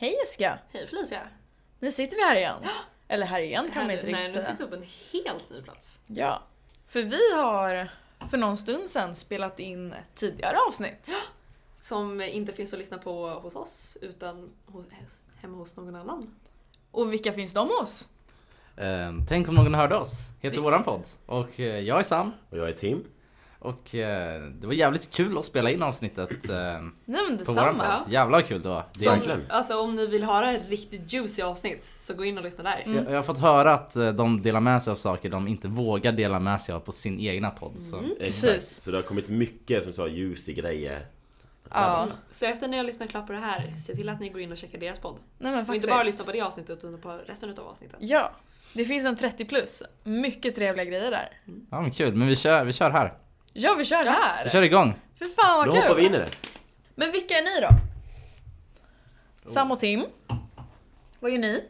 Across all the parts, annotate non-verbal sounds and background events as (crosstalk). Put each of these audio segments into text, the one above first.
Hej Jessica! Hej Felicia! Nu sitter vi här igen. Eller här igen kan man inte Nej, riktigt nu säga. sitter vi på en helt ny plats. Ja. För vi har för någon stund sedan spelat in ett tidigare avsnitt. Som inte finns att lyssna på hos oss, utan hos, hemma hos någon annan. Och vilka finns de hos? Eh, tänk om någon hörde oss, heter våran podd. Och eh, jag är Sam. Och jag är Tim. Och eh, det var jävligt kul att spela in avsnittet eh, Nej men på våran detsamma. podd. Jävlar vad kul det var. Det Verkligen. alltså om ni vill höra ett riktigt juicy avsnitt, så gå in och lyssna där. jag, jag har fått höra att eh, de delar med sig av saker de inte vågar dela med sig av på sin egna podd. Så. Precis. Exakt. Så det har kommit mycket som sa juicy grejer. Ja. Så efter när jag lyssnat klart på det här, se till att ni går in och checkar deras podd. Nej men Och inte bara lyssna på det avsnittet, utan på resten av avsnitten. Ja. Det finns en 30 plus. Mycket trevliga grejer där. Ja men kul, men vi kör, vi kör här. Ja vi kör här! Vi kör igång. För fan vad Då kul! hoppar vi in i det. Men vilka är ni då? Sam och Tim. Vad gör ni?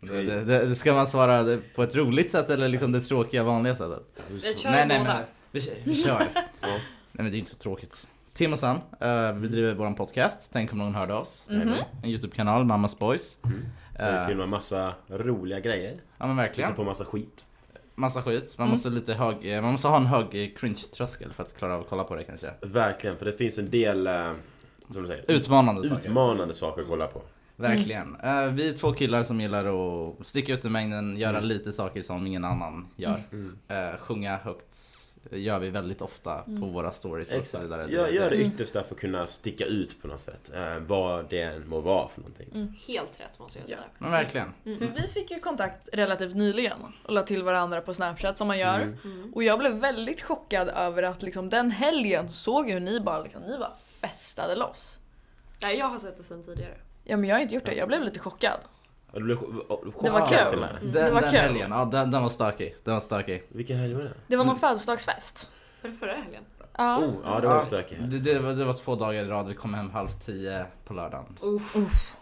Det, det, det, ska man svara det på ett roligt sätt eller liksom det tråkiga vanliga sättet? Vi kör nej, nej, båda. men vi, kör- vi kör. (laughs) Nej men det är inte så tråkigt. Tim och Sam, eh, vi driver våran podcast, tänk om någon hörde oss. Mhm. En YouTube-kanal, Mammas Boys. Där vi Eh, filmar massa roliga grejer. ja men verkligen. Tittar på massa skit. Massa skit. Man Mm. måste, lite hög, eh, man måste ha en hög eh, cringe-tröskel för att klara av att kolla på det kanske. Verkligen, för det finns en del, eh, som du säger, Utmanande saker. utmanande saker att kolla på. Verkligen. Eh, vi är två killar som gillar att sticka ut i mängden, göra lite saker som ingen annan gör. Mm. Eh, sjunga högt gör vi väldigt ofta på våra stories och så Exakt. vidare. Gör, gör det yttersta för att kunna sticka ut på något sätt. Eh, vad det än må vara för någonting. Helt rätt måste jag säga. Men verkligen. För vi fick ju kontakt relativt nyligen och la till varandra på Snapchat som man gör. Mm. Och jag blev väldigt chockad över att liksom den helgen såg jag hur ni bara, liksom, ni bara festade loss. Nej, jag har sett det sen tidigare. Ja men jag har inte gjort det, jag blev lite chockad. Du blev Det var kul. Mm. Den, Det var den kul. helgen, ja den, den var stökig. Den var stökig. Vilken helg var det? Det var någon födelsedagsfest. Var det förra helgen? Ja. Oh, ja det var en stökig helg. Det, det, var, det var två dagar i rad, vi kom hem halv tio på lördagen. Uff.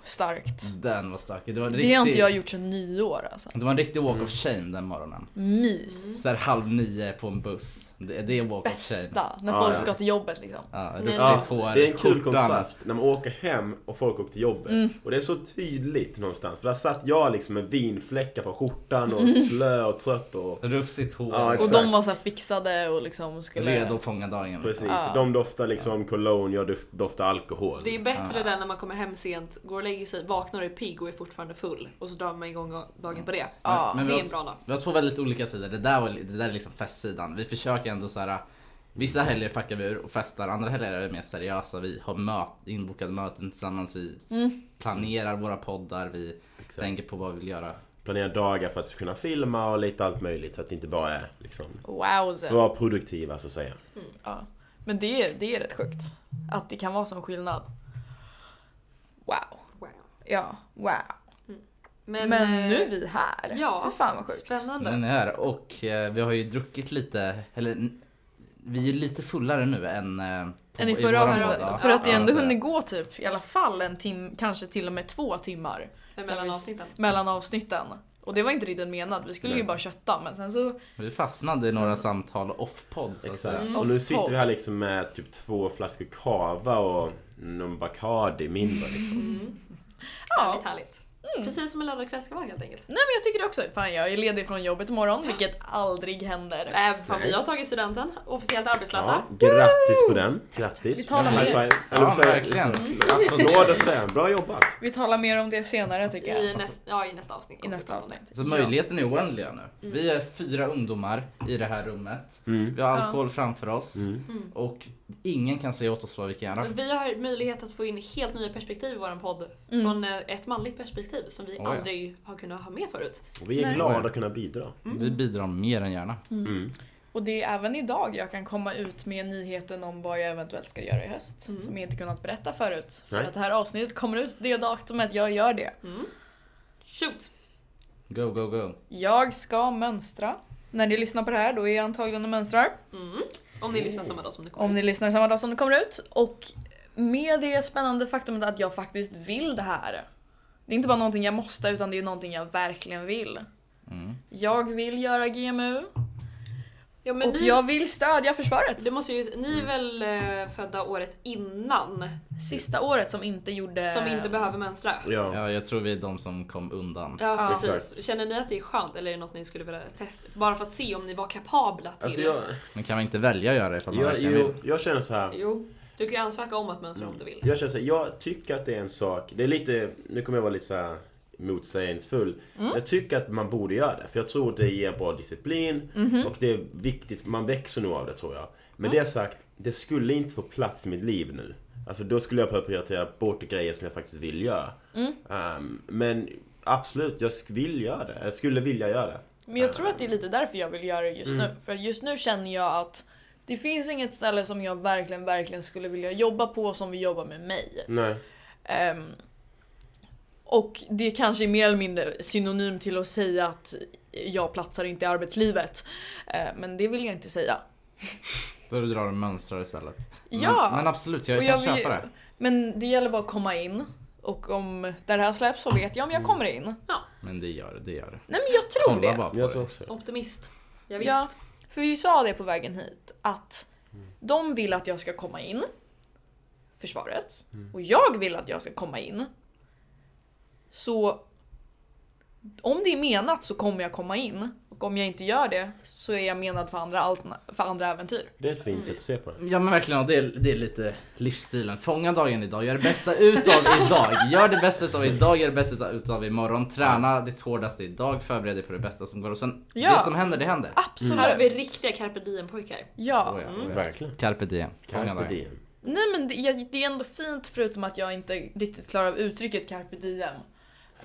Starkt. Den var stökig. Det var en Det riktig, har inte jag gjort sedan nyår alltså. Det var en riktig walk of shame den morgonen. Mys. Så här halv nio på en buss. Det, det är walk of shame. Bästa. När Ja, folk ja. ska till jobbet liksom. Ja, rufsigt Ja, hår, det är en kul skjortan. kontrast när man åker hem och folk åker till jobbet. Mm. Och det är så tydligt någonstans. För där satt jag liksom med vinfläckar på skjortan och slö och trött och... Rufsigt hår. Ja, Och exakt. de var så här fixade och liksom skulle... Redo att fånga dagen. Precis, Ja. de doftar liksom cologne, jag doft- doftar alkohol. Det är bättre den när man kommer hem sent, går och lägger sig, vaknar och är pigg och är fortfarande full. Och så drar man igång dagen på det. Ja. Men det vi är en har, bra dag. vi har två väldigt olika sidor. Det där, var, det där är liksom festsidan. Vi försöker ändå så här. Vissa helger fuckar vi ur och festar, andra helger är vi mer seriösa. Vi har möt, inbokade möten tillsammans, vi Mm. planerar våra poddar, vi Exakt. tänker på vad vi vill göra. Planera dagar för att kunna filma och lite allt möjligt så att det inte bara är liksom... Wowza. För att vara produktiva så att säga. Ja. Men det är, det är rätt sjukt. Att det kan vara sån skillnad. Wow. Ja, wow. Men, Men, nu eh, är vi här. Ja, För fan vad sjukt. Spännande. Är här och eh, vi har ju druckit lite, eller vi är lite fullare nu än eh, på- Än i förra avsnittet. För att det ändå så- hunnit gå typ i alla fall en timme, kanske till och med två timmar Mellan avsnitten. mellan avsnitten. Och det var inte riktigt menat, vi skulle ju Nej. bara kötta men sen så... Vi fastnade i några samtal off-podd så att säga. Mm. Och nu sitter vi här liksom med typ två flaskor cava och någon Bacardi mindre liksom. Mm. Ja. Mm. Härligt, härligt. Precis som en lördagkväll ska vara helt enkelt. Nej men jag tycker det också. Fan jag är ledig från jobbet imorgon vilket aldrig händer. Äh, fan, Nej. vi har tagit studenten, officiellt arbetslösa. Ja, grattis på den. Grattis. Vi talar High mer. five. Ja, verkligen. Alltså, nåder för det. Bra jobbat. Vi talar mer om det senare tycker I, jag. näst, ja, I nästa avsnitt. I nästa avsnitt. Så Ja. möjligheten är oändliga nu. Vi är fyra ungdomar i det här rummet. Mm. Vi har alkohol framför oss. Mm. Mm. Och ingen kan säga åt oss vad vi kan göra. Vi har möjlighet att få in helt nya perspektiv i vår podd. Mm. Från eh, ett manligt perspektiv som vi Oh, ja. aldrig har kunnat ha med förut. Och vi är Nej. glada att kunna bidra. Vi bidrar mer än gärna. Mm. Och det är även idag jag kan komma ut med nyheten om vad jag eventuellt ska göra i höst. Mm. Som jag inte kunnat berätta förut. För Nej. att det här avsnittet kommer ut det datumet jag gör det. Mm. Shoot! Go, go, go. Jag ska mönstra. När ni lyssnar på det här då är jag antagligen och mönstrar. Mm. Om ni lyssnar samma dag som det kommer Om ni ut. lyssnar samma dag som det kommer ut. Och med det spännande faktumet att jag faktiskt vill det här. Det är inte bara någonting jag måste utan det är någonting jag verkligen vill. Mm. Jag vill göra GMU. Ja, men och ni, jag vill stödja försvaret. det måste ju, ni är väl eh, födda året innan? Sista året som inte gjorde... Som inte behöver mönstra? Ja. Ja, jag tror vi är de som kom undan. Ja, Ja. precis. Exakt. Känner ni att det är skönt eller är det något ni skulle vilja testa? Bara för att se om ni var kapabla till Alltså jag, Men kan man inte välja att göra det ifall man jag, jo, vill? jag känner så här. Jo, du kan ju ansöka om att mönstra om du vill. Jag känner så här, jag tycker att det är en sak, det är lite, nu kommer jag vara lite så här motsägelsefull. Jag tycker att man borde göra det, för jag tror att det ger bra disciplin och det är viktigt, man växer nog av det tror jag. Men det sagt, det skulle inte få plats i mitt liv nu. Alltså då skulle jag behöva prioritera bort grejer som jag faktiskt vill göra. Ehm, men absolut, jag vill göra det. Jag skulle vilja göra det. Men jag tror att det är lite därför jag vill göra det just Mm. nu. För just nu känner jag att det finns inget ställe som jag verkligen, verkligen skulle vilja jobba på som vill jobba med mig. Nej. Ehm, och det kanske är mer eller mindre synonym till att säga att jag platsar inte i arbetslivet. Eh, men det vill jag inte säga. Då du drar och mönstrar istället. Ja. Men, men absolut, jag kan jag vill- köpa det. Men det gäller bara att komma in. Och om det här släpps så vet jag om jag kommer in. Men det gör det, det gör det. Nej men jag tror Kolla det. bara på Jag tror också det. Optimist. Ja, visst. Ja, för vi sa det på vägen hit att de vill att jag ska komma in. Försvaret. Och jag vill att jag ska komma in. Så om det är menat så kommer jag komma in. Och om jag inte gör det så är jag menad för andra, för andra äventyr. Det är ett fint sätt att se på det. Ja men verkligen, och det är, det är lite livsstilen. Fånga dagen idag, gör det bästa utav idag. Gör det bästa utav idag, gör det bästa utav imorgon. Träna ditt hårdaste idag, förbered dig på det bästa som går. Och sen, Ja. det som händer, det händer. Absolut. Här har vi riktiga carpe diem pojkar. Ja. Oh ja, oh ja. Verkligen. Carpe diem. Fånga Carpe diem. Nej men det, det är ändå fint förutom att jag inte riktigt klarar av uttrycket carpe diem.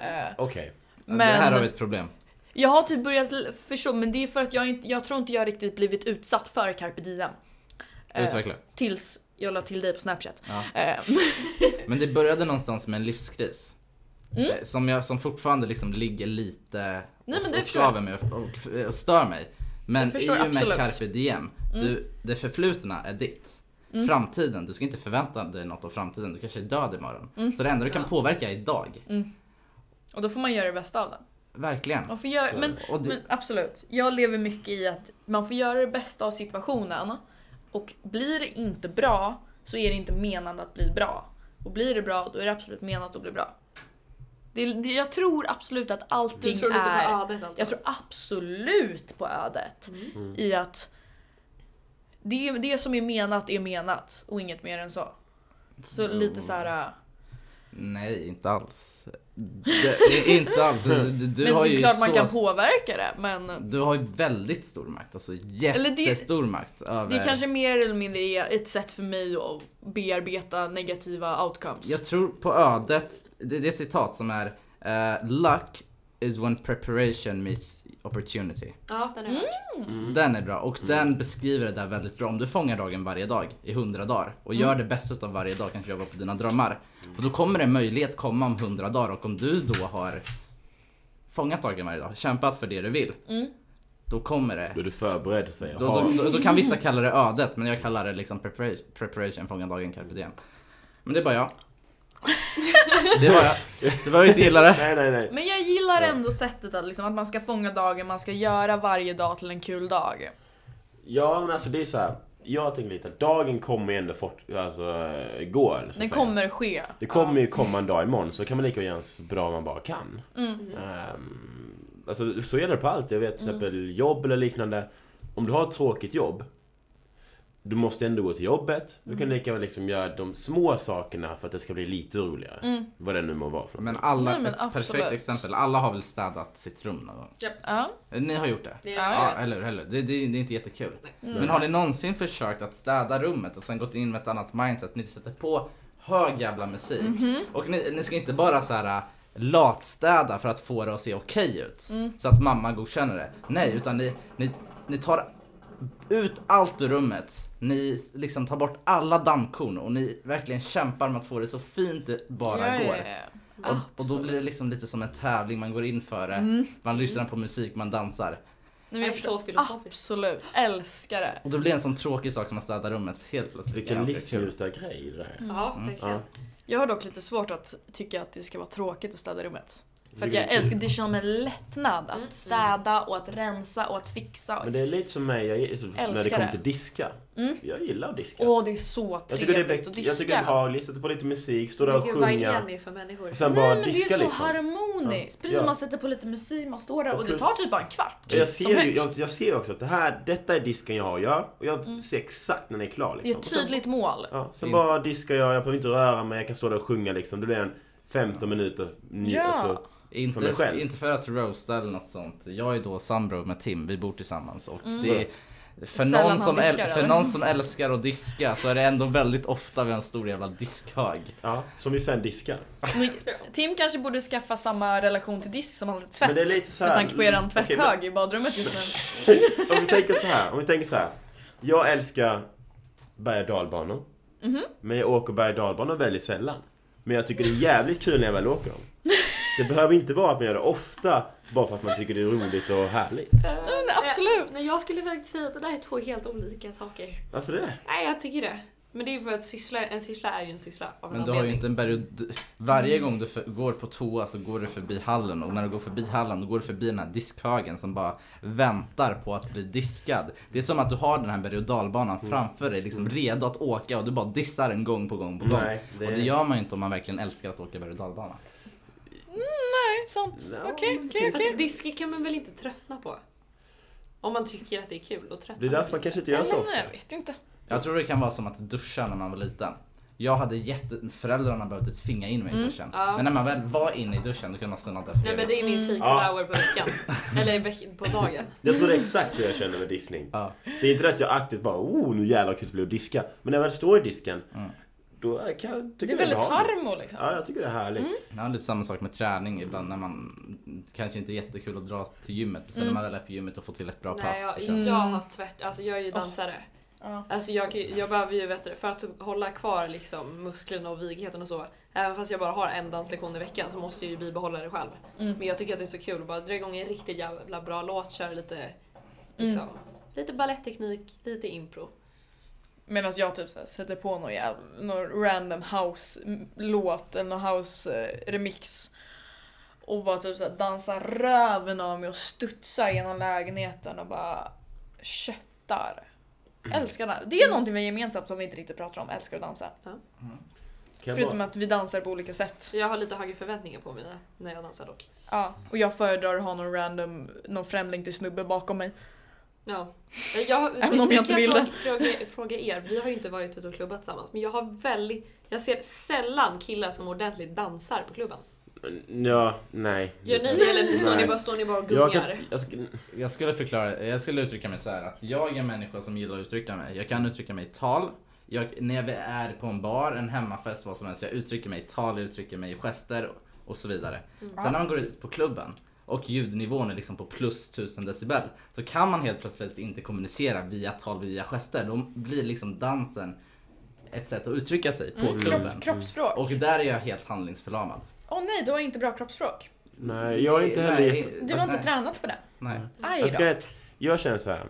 Eh, Okej. Ja, Det här Men- har vi ett problem. Jag har typ börjat förstå, men det är för att jag inte, jag tror inte jag riktigt blivit utsatt för carpe diem. Eh, Utveckla. tills jag la till dig på snapchat. Ja. Eh, (laughs) Men det började någonstans med en livskris. Mm. Eh, Som, jag, som fortfarande liksom ligger lite Nej, och, men det och skaver mig och, och, och stör mig. Men i och med absolut. carpe diem, du, det förflutna är ditt. Mm. Framtiden, du ska inte förvänta dig något av framtiden, du kanske är död imorgon. Mm. Så det enda du kan Ja. påverka är idag. Och då får man göra det bästa av det. Verkligen. Man får göra, Så- men, Och det, men absolut, jag lever mycket i att man får göra det bästa av situationen. Och blir det inte bra så är det inte menat att bli bra. Och blir det bra då är det absolut menat att bli bra. Det, det, jag tror absolut att Du allting tror lite är... på ödet alltså? Jag tror absolut på ödet. Mm. I att det, det som är menat är menat och inget mer än så. Så lite så här. äh, nej, inte alls. Det, inte alls. Du, du men har det är ju klart man så, kan påverka det men Du har ju väldigt stor makt, alltså Eller det- jättestor makt. Över, det kanske mer eller mindre är ett sätt för mig att bearbeta negativa outcomes. Jag tror på ödet, det, det är ett citat som är eh, Luck is when preparation meets opportunity. Ja, den har jag hört. Mm. Den är bra och den beskriver det där väldigt bra. Om du fångar dagen varje dag i 100 dagar och gör det bästa av varje dag, kanske jobba på dina drömmar. Och då kommer en möjlighet komma om 100 dagar och om du då har fångat dagen varje dag, kämpat för det du vill. Mm. Då kommer det. Då är du förberedd säger Då, då, då, då kan vissa kalla det ödet, men jag kallar det liksom preparation, preparation fånga dagen, carpe diem. Men det är bara jag. (laughs) Det var jag. Du behöver inte gilla det. Nej, nej, nej. Men jag gillar Ja. ändå sättet att, liksom, att man ska fånga dagen, man ska göra varje dag till en kul dag. Ja, men alltså det är så här. Jag tänker lite, dagen kommer ju ändå fort, alltså, gå. eller så att Den säga. kommer ske. Det kommer ju komma en dag imorgon, så kan man lika gärna göra så bra man bara kan. Mm. Ehm, alltså så är det på allt. Jag vet till exempel jobb eller liknande. Om du har ett tråkigt jobb, du måste ändå gå till jobbet. Du kan lika väl liksom göra de små sakerna för att det ska bli lite roligare. Mm. Vad det nu må vara för Men något. alla, Nej, men ett absolut. perfekt exempel, alla har väl städat sitt rum någon gång? Ja. Ni har gjort det? Ja. Ja, eller hur? Det, det, det är inte jättekul. Nej. Men har ni någonsin försökt att städa rummet och sen gått in med ett annat mindset? Ni sätter på hög jävla musik. Och ni, ni ska inte bara så här äh, latstäda för att få det att se okej ut. Mm. Så att mamma godkänner det. Nej, utan ni, ni, ni tar ut allt ur rummet. Ni liksom tar bort alla dammkorn och ni verkligen kämpar med att få det så fint det bara Ja, ja, går. ja. Och, och då blir det liksom lite som en tävling, man går in för det. Mm. Man lyssnar på musik, man dansar. Nej, jag förstår. så filosofiskt. Absolut, älskar det. Och då blir det en sån tråkig sak som att städa rummet helt plötsligt. Vilken livsnjutargrej det. Ja, Mm. verkligen. Ja. Jag har dock lite svårt att tycka att det ska vara tråkigt att städa rummet. För att jag det älskar det känns en lättnad Mm, att städa och att rensa och att fixa. Men det är lite som mig, jag, när det kommer det. till diska. Mm. Jag gillar att diska. Åh, det är så jag tycker det är, trevligt att jag tycker det är diska. behagligt, sätta på lite musik, stå där Men och gud, vad är sjunga. ni för människor? Och sen Nej bara men det diska är så liksom. harmoniskt. Ja. Precis Ja. som man sätter på lite musik, man står där och, Och det plus- tar typ bara en kvart. Jag ser, ju, jag, jag ser också att det här, detta är disken jag har att göra och jag ser exakt när den är klar Det är liksom. ett Och sen- tydligt mål. Ja, sen Mm. bara diskar jag, jag behöver inte röra mig, jag kan stå där och sjunga liksom. Det blir en 15 minuter ny, Ja. alltså, För mig Inte, själv. inte för att roasta eller något sånt. Jag är då sambro med Tim, vi bor tillsammans och Mm. det är för Sällan någon, som diskar, för någon som älskar att diska så är det ändå väldigt ofta vi har en stor jävla diskhög. ja, som vi sen diskar. Tim kanske borde skaffa samma relation till disk som han har till tvätt. Men det är lite så här- Med tanke på eran Okej, tvätthög i badrummet just nu. (laughs) om vi tänker så här, om vi tänker så här. Jag älskar berg och dalbanor. Mhm. Men jag åker berg och dalbanor väldigt sällan. Men jag tycker det är jävligt kul när jag väl åker dem. Det behöver inte vara att man gör det ofta bara för att man tycker det är roligt och härligt. Eh, men absolut. Nej, jag skulle faktiskt säga att det där är två helt olika saker. Varför det? Nej, jag tycker det. Men det är ju för att syssla, en syssla är ju en syssla av en Men du har ju inte en berg och d- Varje gång du för, går på toa så går du förbi hallen och när du går förbi hallen då går du förbi den här diskhögen som bara väntar på att bli diskad. Det är som att du har den här berg och dalbanan Mm. framför dig liksom redo att åka och du bara dissar den gång på gång på gång. Nej, det- Och det gör man ju inte om man verkligen älskar att åka berg och dalbana. Nej, sant. Okej, men okej, Alltså, okej. diska kan man väl inte tröttna på? Om man tycker att det är kul och tröttna Det är därför man kanske inte gör så ofta. Jag vet inte. Jag tror det kan vara som att duscha när man var liten. Jag hade jätte... Föräldrarna behövde tvinga in mig i duschen. Mm. Ja. Men när man väl var inne i duschen då kunde man stanna där Nej för men det är min Mm. cycle Ja. hour på veckan. Eller i veck- på dagen. (laughs) Jag tror det är exakt hur jag känner med diskning. Ja. Det är inte det att jag aktivt bara oh nu jävlar kul det blir att diska. Men när jag väl står i disken, Mm. Då kan jag tycka Det är väldigt behagligt. harmo liksom. Ja, jag tycker det är härligt. Jag har lite samma sak med träning ibland när man kanske inte är jättekul att dra till gymmet. Men sen Mm. när man väl är på gymmet och får till ett bra Nej, pass. jag, jag har tvärt, alltså jag är ju dansare. Ja. Alltså jag, jag behöver ju, vet du, för att hålla kvar liksom musklerna och vigigheten och så. Även fast jag bara har en danslektion i veckan så måste jag ju bibehålla det själv. Mm. Men jag tycker att det är så kul att bara dra igång en riktigt jävla bra låt, köra lite, Mm. liksom, lite ballettteknik, lite impro. Medan jag typ så här, sätter på någon, jävla, någon random house-låt eller någon house-remix. Och bara typ så här, dansar röven av mig och studsar genom lägenheten och bara köttar. Älskar det. Det är någonting vi har gemensamt som vi inte riktigt pratar om, älskar att dansa. Kan jag Förutom bara... att vi dansar på olika sätt. Jag har lite högre förväntningar på mig när jag dansar dock. Ja, och jag föredrar att ha någon random, någon främling till snubbe bakom mig. Ja. Jag, Även om jag inte vill fråga, det. fråga, fråga er, vi har ju inte varit ute och klubbat tillsammans, men jag har väldigt, jag ser sällan killar som ordentligt dansar på klubben. Ja, nej. Gör ni det eller står ni bara, står ni bara och Jag, gungar? kan, jag, ska, Jag skulle förklara, jag skulle uttrycka mig så här att jag är en människa som gillar att uttrycka mig. Jag kan uttrycka mig i tal. Jag, när jag är på en bar, en hemmafest, vad som helst. Jag uttrycker mig i tal, jag uttrycker mig i gester och så vidare. Sen när man går ut på klubben och ljudnivån är liksom på plus 1000 decibel. Så kan man helt plötsligt inte kommunicera via tal, via gester. Då blir liksom dansen ett sätt att uttrycka sig på Mm, klubben. kropp, kroppsspråk. Och där är jag helt handlingsförlamad. Åh nej, du har inte bra kroppsspråk. nej, jag är inte heller Nej. Du har inte Nej. tränat på det. Nej. Aj Jag, ska, jag känner så här.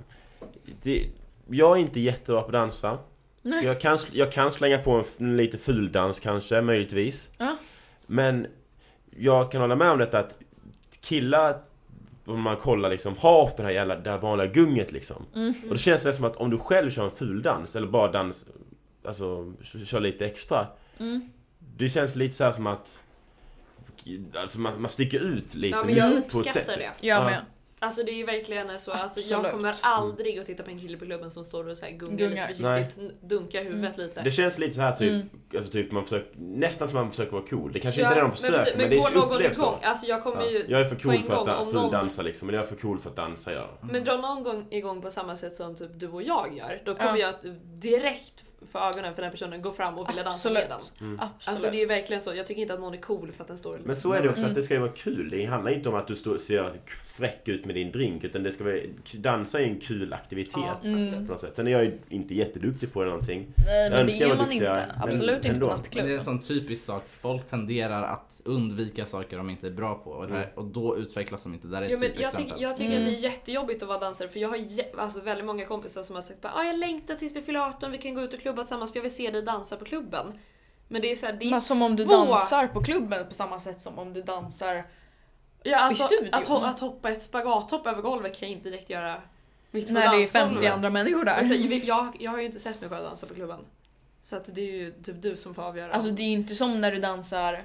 Det, jag är inte jättebra på att dansa. Nej. Jag kan, jag kan slänga på en lite fuldans kanske, möjligtvis. Ja. Men jag kan hålla med om detta att killar, om man kollar liksom, har ofta det här jävla, det här vanliga gunget liksom. Mm. Och då känns det som att om du själv kör en fuldans, eller bara dans, alltså kör lite extra. Mm. Det känns lite så här som att Alltså man, man sticker ut lite Ja men jag på ett sätt. uppskattar det. Jag Ja. med. Alltså det är verkligen så, alltså, jag kommer aldrig att titta på en kille på klubben som står och så här gungar, Gungar. lite Nej. försiktigt, dunkar huvudet lite. Det känns lite så här typ, Mm. alltså typ man försöker, nästan som man försöker vara cool. Det kanske Ja, inte är det de men försöker, precis, men, men det går någon upplevs så. igång, alltså jag kommer Ja. ju Jag är för cool för att någon- fuldansa liksom, men jag är för cool för att dansa ja. Men dra någon gång igång på samma sätt som typ du och jag gör, då kommer Ja. jag direkt för ögonen för den personen gå fram och vilja dansa med den. Absolut. Mm. Absolut. Alltså det är verkligen så, jag tycker inte att någon är cool för att den står Men så är det också, Mm. att det ska ju vara kul. Det handlar inte om att du står, ser fräck ut med din drink, utan det ska vara, dansa är en kul aktivitet. Ja, Mm. På något sätt. Sen är jag ju inte jätteduktig på det någonting. Nej Jag men det jag är man inte. men Absolut inte på Men det är en sån typisk sak. Folk tenderar att undvika saker de inte är bra på. Och, där, och då utvecklas de inte. Där är ett Jo, men jag, typexempel. tycker, jag tycker Mm. att det är jättejobbigt att vara dansare för jag har alltså, väldigt många kompisar som har sagt att ah, jag längtar tills vi fyller 18, vi kan gå ut och klubba tillsammans för jag vill se dig dansa på klubben. Men det är så här, det är Men som om du dansar på klubben på samma sätt som om du dansar Ja, alltså, studion. att, ho- att hoppa ett spagathopp över golvet kan jag inte direkt göra mitt När det är 50 dansgolvet. andra människor där. Och så, jag, jag har ju inte sett mig själv dansa på klubben. Så att det är ju typ du som får avgöra. Alltså det är ju inte som när du dansar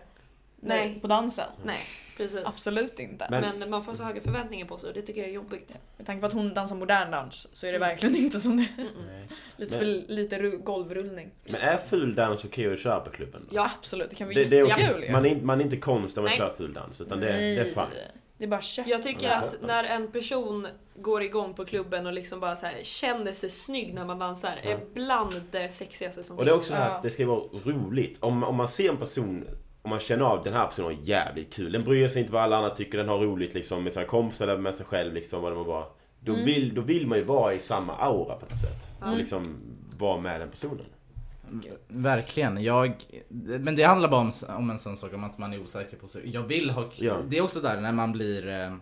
Nej. på dansen. Nej, precis. Absolut inte. Men- Men, man får så höga förväntningar på sig och det tycker jag är jobbigt. Med tanke på att hon dansar modern dans så är det Mm. verkligen inte som det. Nej. (laughs) Lite, Men- lite ru- golvrullning. Men är fuldans okej att köra på klubben? då? Ja. Absolut, det kan vara Det, det är ju. man, är, inte- man är inte konstig om man Nej. kör fuldans, utan det, det är fine. Det är bara kött. Jag tycker Ja, att när en person går igång på klubben och liksom bara så här, känner sig snygg när man dansar Ja. är bland det sexigaste som Och det är finns. också det här Ja. att det ska vara roligt. Om, om man ser en person, om man känner av den här personen har jävligt kul. Den bryr sig inte vad alla andra tycker, den har roligt liksom med sina kompisar eller med sig själv liksom vad det må vara. Då, Mm. vill, då vill man ju vara i samma aura på något sätt. Mm. Och liksom vara med den personen. Verkligen. Jag, men det handlar bara om, om en sån sak om att man är osäker på sig. Jag vill ha Ja. Det är också där när man blir eh,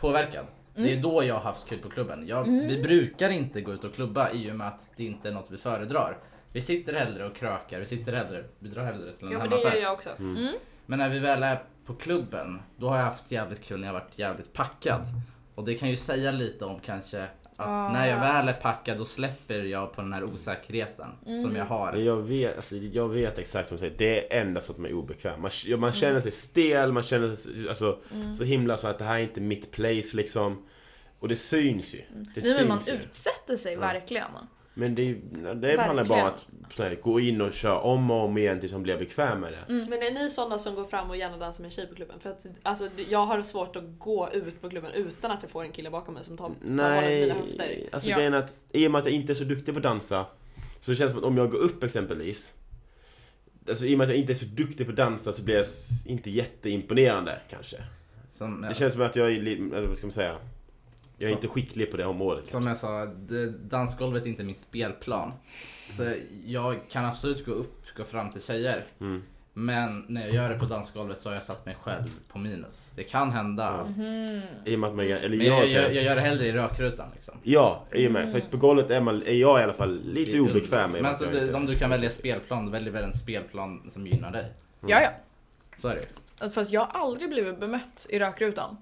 påverkad. Det Mm. är då jag har haft kul på klubben. Jag, Vi brukar inte gå ut och klubba i och med att det inte är något vi föredrar. Vi sitter hellre och krökar, vi sitter hellre, vi drar hellre till en Ja men det gör hemmafest. jag också. Mm. Men när vi väl är på klubben, då har jag haft jävligt kul när jag varit jävligt packad. Och det kan ju säga lite om kanske att Ah. när jag väl är packad då släpper jag på den här osäkerheten som jag har. Jag vet, alltså, jag vet exakt som du säger, det är enda man är obekväm. Man, man Mm. känner sig stel, man känner sig alltså, så himla så att det här är inte mitt place liksom. Och det syns ju. Det Mm. Nej syns men man ju. utsätter sig verkligen. Men det, det handlar bara om att här, gå in och köra om och om igen tills man blir bekväm med det. Mm. Men är ni sådana som går fram och gärna dansar med en tjej på klubben? För att alltså, jag har svårt att gå ut på klubben utan att jag får en kille bakom mig som tar så här, håller Nej, mina höfter. alltså Ja. grejen är att i och med att jag inte är så duktig på att dansa så känns det som att om jag går upp exempelvis Alltså i och med att jag inte är så duktig på att dansa så blir jag inte jätteimponerande kanske. Som, Det känns som att jag är, vad ska man säga? Jag är Så- inte skicklig på det området. Som jag sa, det, dansgolvet är inte min spelplan. Så jag kan absolut gå upp, gå fram till tjejer. Mm. Men när jag gör det på dansgolvet så har jag satt mig själv på minus. Det kan hända. Ja. I och med att man, eller Men jag, jag, jag, gör det hellre i rökrutan liksom. Ja, i och med. För på golvet är, man, är jag i alla fall lite obekväm med Men att så jag det, inte- om du kan välja spelplan, då väljer väl en spelplan som gynnar dig. Ja, ja. Så är det. Fast jag har aldrig blivit bemött i rökrutan.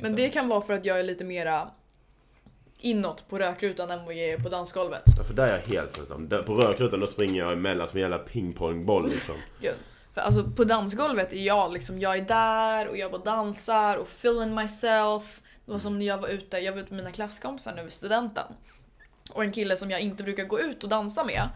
Men det kan vara för att jag är lite mera inåt på rökrutan än vad jag är på dansgolvet. Ja, för där är jag helt tvärtom. Där- På rökrutan då springer jag emellan som en jävla pingpongboll liksom. (laughs) Gud. För alltså på dansgolvet är jag liksom, jag är där och jag bara dansar och feeling myself. Det var som när jag var ute, jag var ute med mina klasskompisar nu vid studenten. Och en kille som jag inte brukar gå ut och dansa med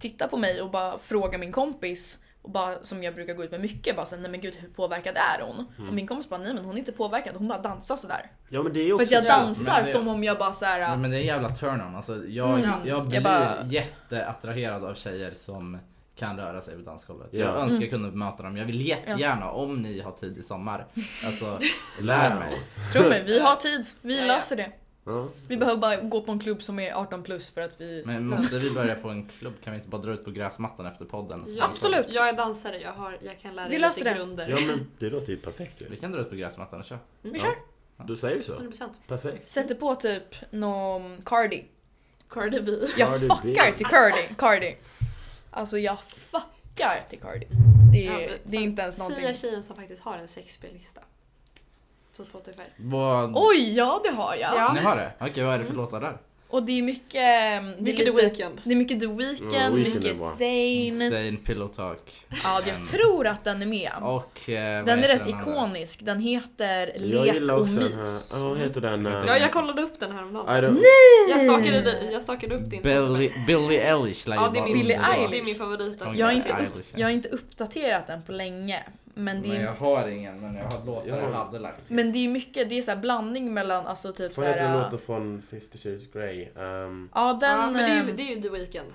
tittar på mig och bara frågar min kompis och bara, som jag brukar gå ut med mycket, bara såhär, nej men gud hur påverkad är hon? Och min kompis bara, nej men hon är inte påverkad, hon bara dansar sådär. Ja men det är För också... att jag Ja, dansar det- som om jag bara såhär, Men, men det är en jävla turn-on. Alltså, jag, Mm. jag blir Jag bara- jätteattraherad av tjejer som kan röra sig på dansgolvet. Ja. Jag önskar jag kunde möta dem. Jag vill jättegärna, om ni har tid i sommar, alltså (laughs) lär mig. tro mig, vi har tid, vi Ja, ja. löser det. Ja. Vi behöver bara gå på en klubb som är 18 plus för att vi... Men måste vi börja på en klubb? Kan vi inte bara dra ut på gräsmattan efter podden? Ja, Absolut. Jag är dansare, jag, har, jag kan lära Vi löser lite det. grunder. ja men det låter ju perfekt ju. Vi kan dra ut på gräsmattan och köra. Vi Ja. kör! Då säger vi så. 100%. Perfekt. Sätter på typ någon Cardi. Cardi B. Jag Cardi fuckar B. till Cardi. Cardi. Alltså jag fuckar till Cardi. Det är, Ja, det är inte ens någonting. Säga tjejen som faktiskt har en sexspellista. På Spotify. Vad... Oj, ja det har jag. Ja. Ni har det? Okej, vad är det för låtar där? Och det är mycket... Det är Mycket The lite, Weeknd. Det är mycket The Weeknd, Ja, Weeknd är mycket. Zayn. Sane Pillow Talk. Ja, jag tror att den är med. Och... Eh, Den är rätt andra? ikonisk. Den heter Jag Lek och den mys. här... Ja, vad heter den? eh, Ja, jag kollade upp den här om I dagen. don't... Jag stalkade, dig- jag stalkade upp din Billie, Eilish lär ju Ja, det är min, Billie underbar. Eilish. det är min favorit. Ja, Jag har, inte, upp, jag har inte uppdaterat den på länge. Men det är, jag har ingen, men jag har låtar Jag har- jag hade lagt till. men det är mycket, det är så här blandning mellan alltså typ Vad heter såhär... låten från 50 Shades Grey? Um, Ja den... ja, men det är, ju, ehm, det är ju The Weeknd.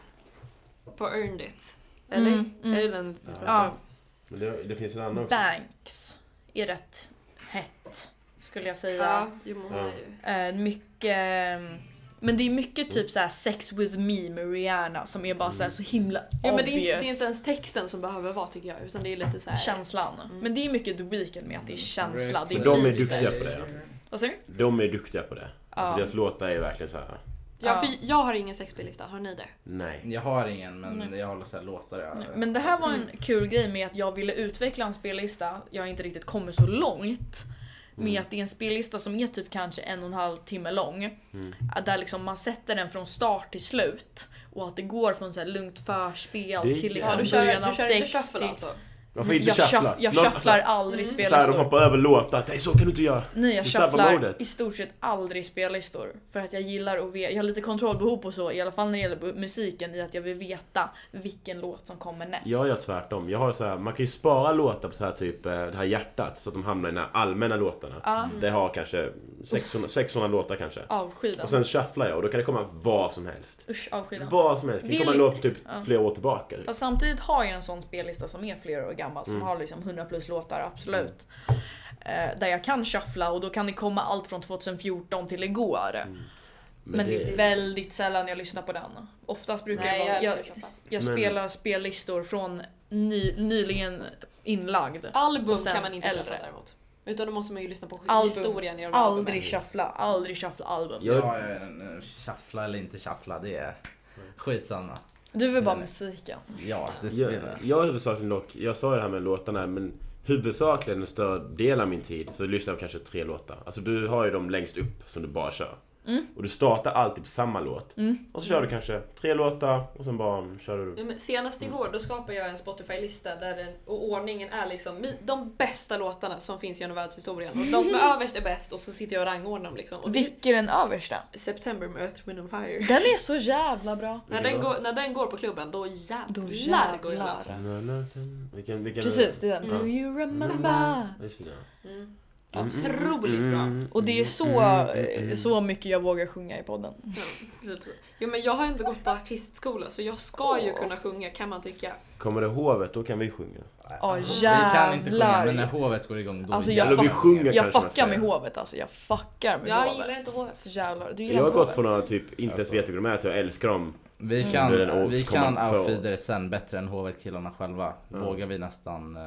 På Earned It. Eller? Mm, mm. Är det den? Ja. men det, det finns en annan också. Banks är rätt hett, skulle jag säga. Ja, jo men hon Ja. är ju... Eh, mycket... Men det är mycket typ såhär sex with me med Rihanna som är bara såhär så himla Ja, men det är, inte, obvious. det är inte ens texten som behöver vara tycker jag, utan det är lite så här. Känslan. Mm. Men det är mycket The Weeknd med att det är känsla. Det är Men de är duktiga på det. Vad säger du? De är duktiga på det. Alltså Ja. deras låtar är verkligen så här. Ja, Ja. för jag har ingen sexspellista, har ni det? nej. Jag har ingen, men Nej. jag håller så här låtar. Jag, Nej, Men det här var en kul grej med att jag ville utveckla en spellista. Jag har inte riktigt kommit så långt. Med att det är en spellista som är typ kanske en och en halv timme lång. Att Där liksom man sätter den från start till slut. Och att det går från så här lugnt förspel till Ja, liksom du kör, början av du kör inte 60. shuffle alltså? Man får inte jag shuffla. jag shufflar aldrig Mm. Så här, de spellistor. hoppar över låtar. Nej, så kan du inte göra. Nej, jag shufflar i stort sett aldrig spellistor. För att jag gillar att veta, jag har lite kontrollbehov på så, i alla fall när det gäller musiken, i att jag vill veta vilken låt som kommer näst. Jag gör tvärtom. Jag har så här, man kan ju spara låtar på så här typ eh, det här hjärtat så att de hamnar i de här allmänna låtarna. Ja, Det har kanske 600, 600 låtar kanske. avsky den. Och sen shufflar jag och då kan det komma vad som helst. Usch, avsky den. Vad som helst. Det kan Vill- komma en låt för typ Ja. flera år tillbaka. Fast samtidigt har jag en sån spellista som är flera år gammal, som Mm. har liksom 100 plus låtar, absolut. Eh, där jag kan shuffla och då kan det komma allt från 2014 till igår. Mm. Men, det är väldigt sällan jag lyssnar på den. Oftast brukar Nej, jag, jag vara, jag, jag Men- spelar spellistor från ny, nyligen inlagd. Album kan man inte äldre. shuffla däremot. Utan då måste man ju lyssna på Album. historien de Aldrig shuffla, aldrig shuffla album. Jag- Ja, ja, ja, shuffla eller inte shuffla, det är skitsamma. Du vill bara Nej. musiken. Ja, det Jag, spelar. jag huvudsakligen dock, jag sa ju det här med låtarna men huvudsakligen en större del av min tid så lyssnar jag på kanske tre låtar. Alltså du har ju dem längst upp som du bara kör. Mm. Och du startar alltid på samma låt. Mm. Och så kör du kanske tre låtar och sen bara kör du. Ja, men senast igår då skapade jag en Spotify-lista där den, och ordningen är liksom de bästa låtarna som finns genom världshistorien. Och de som är överst är bäst och så sitter jag och rangordnar dem liksom. Och Vilken är den översta? September med Earth, Wind and Fire. Den är så jävla bra. (laughs) När den, går, när den går på klubben då jävlar, Då går jag jävlar. lös. Precis, det är den. Mm. Do you remember? Ja, Just det. Mm. Mm, Otroligt bra. mm, Och det är så, mm, mm, eh, så mycket jag vågar sjunga i podden. Ja. Jo men jag har inte gått på artistskola så jag ska ju kunna sjunga kan man tycka. Kommer det hovet, då kan vi sjunga. Ja Vi kan inte sjunga, jävlar. men när hovet går igång då Alltså, jag Eller vi sjunger Jag fuckar med hovet alltså, jag fuckar med Jag hovet. gillar inte hovet. Så jävlar, du gillar Jag har gått från att typ inte ens Alltså. veta vilka de är till att älska dem. Vi Mm. kan, vi common kan outfeeder sen bättre än hovet-killarna själva. Ja. Vågar vi nästan... eh,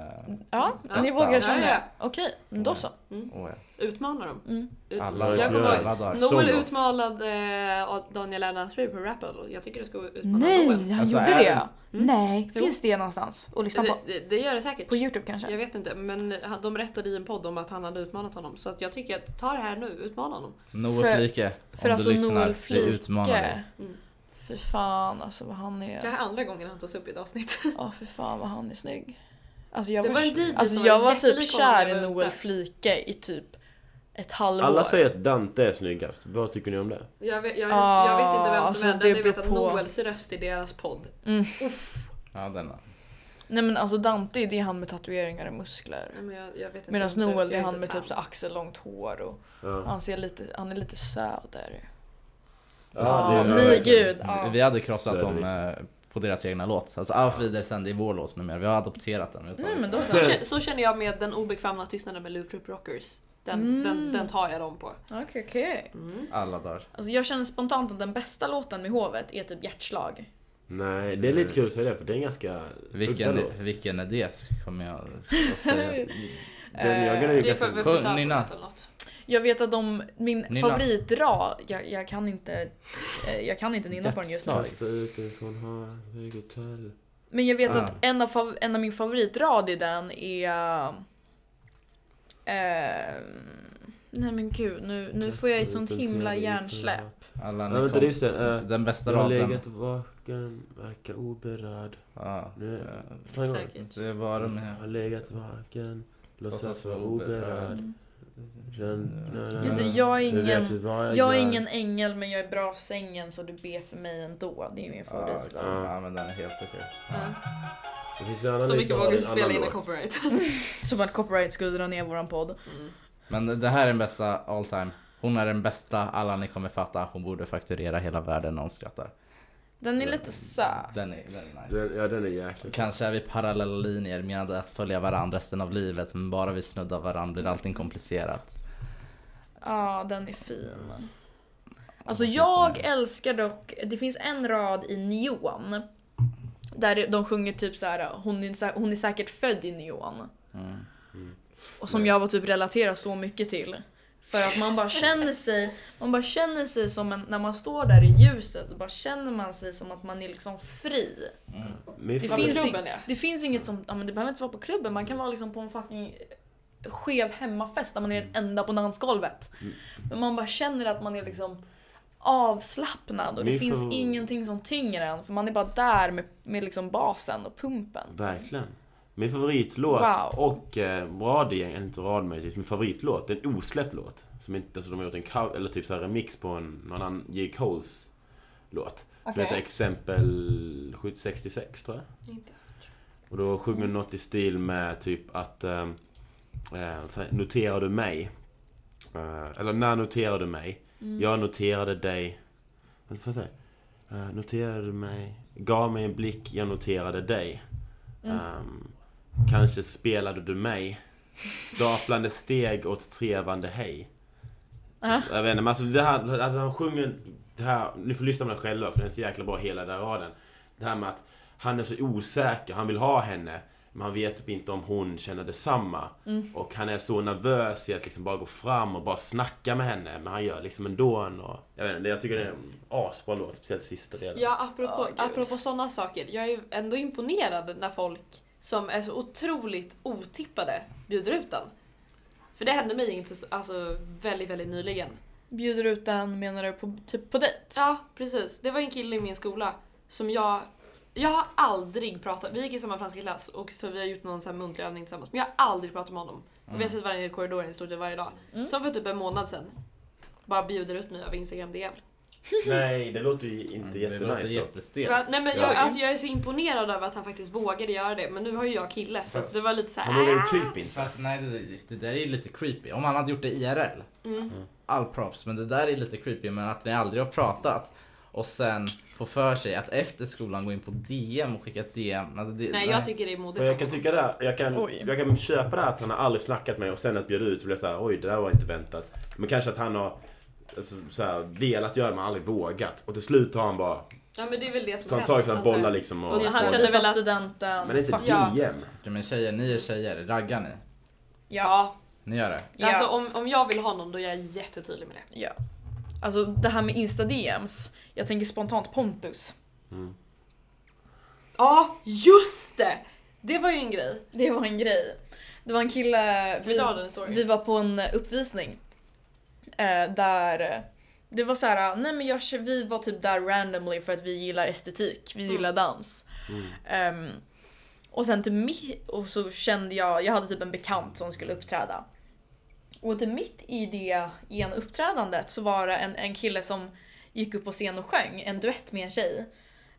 Ja, Ja. ni vågar känna ja. det? Okej, då så. ja. Utmana dem. Mm. Ut- Alla, jag kommer ihåg Noel utmanade eh, Daniel Lennartsrud på Rapple. Jag tycker det ska utmana Nej, Noel. han Alltså, gjorde det? Mm. Nej, Jo. finns det någonstans att lyssna på? Det, det, gör det säkert. På Youtube kanske? Jag vet inte, men de berättade i en podd om att han hade utmanat honom. Så att jag tycker att ta det här nu, utmana honom. Noel För- Flike, För om alltså du lyssnar, Noel vi utmanar dig. Flike. Mm. Fy fan alltså vad han Det är. här är andra gången han tas upp i ett avsnitt. (laughs) Ja fy fan vad han är snygg. Alltså jag Det var, var en DJ alltså, som jag var var typ kär i Noel. Flike i typ ett halvår. Alla säger att Dante är snyggast. Vad tycker ni om det? Jag vet, jag, Ah, jag vet inte vem som alltså, är det den, jag vet att på. Noels röst i deras podd. Mm. Ja, den. Nej men alltså Dante det är han med tatueringar och muskler. Nej, men jag, jag vet inte Medan Noel det är han med fan. typ så axellångt hår och Ja. han ser lite, han är lite söder. Ja, verkligen. gud. Ja. Vi hade krossat dem eh, på deras egna låt. Alltså Auf Wiedersehen, det är vår låt numera. Vi har adopterat den. Nej men då så. Så, kä- så känner jag med den obekväma tystnaden med Loop Troop Rockers. Den, Mm. den, den tar jag dem på. Okej okej. Mm. Alla dagar. Alltså jag känner spontant att den bästa låten med hovet är typ Hjärtslag. Nej, det är lite kul att säga det för det är en ganska Vilken, udda låt. vilken är det? Kommer jag att (laughs) säga. Den, jag är ganska... Sjung, nynna. Jag vet att de, min Nynna. favoritrad, jag, jag kan inte, eh, jag kan inte nynna på den just nu. Men jag vet Ah. att en av, en av min favoritrad i den är... Eh, nej men gud, nu, nu får jag ju Kasta sånt himla hjärnsläpp. Alla Ja, ni kom. det är just det. eh, Den bästa Jag har raden. legat vaken, verkar oberörd. Ja. Nu- eh. Det var de Jag har legat vaken, låtsas vara vara oberörd. Mm. Just det, jag är ingen, jag är ingen ängel men jag är bra i sängen så du ber för mig ändå. Det är min Ja, favoritrad. ja, men den är helt okej. Ja. Så mycket vågar vi spela in låt. copyright. (laughs) Som att copyright skulle dra ner våran podd. Mm. Men det här är den bästa all time. Hon är den bästa, alla ni kommer fatta. Hon borde fakturera hela världen när hon skrattar. Den är lite söt. Den är, den är nice. Den, ja, den är jäkligt Kanske är vi parallella linjer med att följa varandra resten av livet men bara vi snuddar varandra blir allting komplicerat. Ja, den är fin. Alltså jag älskar dock, det finns en rad i Neon. Där de sjunger typ så här, hon är, sä- hon är säkert född i Neon. Mm. Och som jag var typ relaterar så mycket till. För att man bara känner sig, man bara känner sig som en, när man står där i ljuset, bara känner man sig som att man är liksom fri. Min Det finns, klubben ja. det finns inget som, ja men det behöver inte vara på klubben, man kan vara liksom på en fucking skev hemmafest där man är den enda på dansgolvet. Mm. Men man bara känner att man är liksom avslappnad och det Min finns favor- ingenting som tynger en för man är bara där med, med liksom basen och pumpen. Verkligen. Min favoritlåt Wow. och eh, radie, inte rad möjligtvis, min favoritlåt, det är en osläppt låt. Som inte, alltså de har gjort en cover, eller typ så här remix på en, någon annan J. Coles låt. Som Okej. heter exempel 766 tror jag. Inte. Och då sjunger Mm. något i stil med typ att eh, eh, Noterar du mig? Eh, eller när noterar du mig? Mm. Jag noterade dig Vad får jag säga? Eh, noterade du mig? Gav mig en blick, jag noterade dig Mm. Ehm, Kanske spelade du mig Staplande steg åt trevande hej Ja. Jag vet inte, men alltså det här, alltså han sjunger det här, ni får lyssna på den själva för den är så jäkla bra hela den raden. Det här med att han är så osäker, han vill ha henne men han vet typ inte om hon känner detsamma. Mm. Och han är så nervös i att liksom bara gå fram och bara snacka med henne men han gör liksom ändå en och, Jag vet inte, jag tycker det är en asbra låt, speciellt sista delen. Ja, apropå, gud. apropå sådana saker. Jag är ändå imponerad när folk som är så otroligt otippade bjuder ut den. För det hände mig inte så, alltså, väldigt, väldigt nyligen. Bjuder ut den menar du på, typ på dejt? Ja, precis. Det var en kille i min skola som jag... Jag har aldrig pratat... Vi gick i samma franska klass och så vi har gjort någon sån här muntlig övning tillsammans. Men jag har aldrig pratat med honom. Och vi har sett varandra i korridoren i stort sett varje dag. Mm. Så för typ en månad sedan bara bjuder ut mig över Instagram DM. Nej, det låter ju inte Mm, det låter jättenice jättestelt. Nej men Ja. jag, alltså jag är så imponerad över att han faktiskt vågade göra det. Men nu har ju jag kille så det var lite så här. Ju "Ah." typ inte. Fast nej, det, det där är ju lite creepy. Om han hade gjort det IRL, Mm. all props, men det där är lite creepy. Men att ni aldrig har pratat och sen få för sig att efter skolan gå in på DM och skicka ett DM. Alltså det, Nej jag tycker det är modigt jag kan tycka det här, jag kan, Oj. jag kan köpa det här att han har aldrig snackat med mig och sen att bjuda ut så blir jag såhär, oj det där var inte väntat. Men kanske att han har alltså, så här, velat göra det men aldrig vågat. Och till slut har han bara Ja men det är väl det som tagit har hänt, sina antar jag. bollar liksom. Och, Och Det är han känner väl att- studenten. men inte fuck. Ja. DM. Ja, men tjejer, ni är tjejer, raggar ni? Ja, Ni gör det? Ja. alltså om, om jag vill ha någon då är jag jättetydlig med det. Ja. Alltså det här med Insta-DMs. Jag tänker spontant Pontus. Mm. Ja, just det! Det var ju en grej. Det var en grej. Det var en kille, vi vi var på en uppvisning. Eh, där eh, det var så här, nej men jag, vi var typ där randomly för att vi gillar estetik, vi Mm. gillar dans. Mm. Ehm, och sen typ mi- och så kände jag, jag hade typ en bekant som skulle uppträda. Och typ mitt i det ena uppträdandet så var det en, en kille som gick upp på scen och sjöng en duett med en tjej.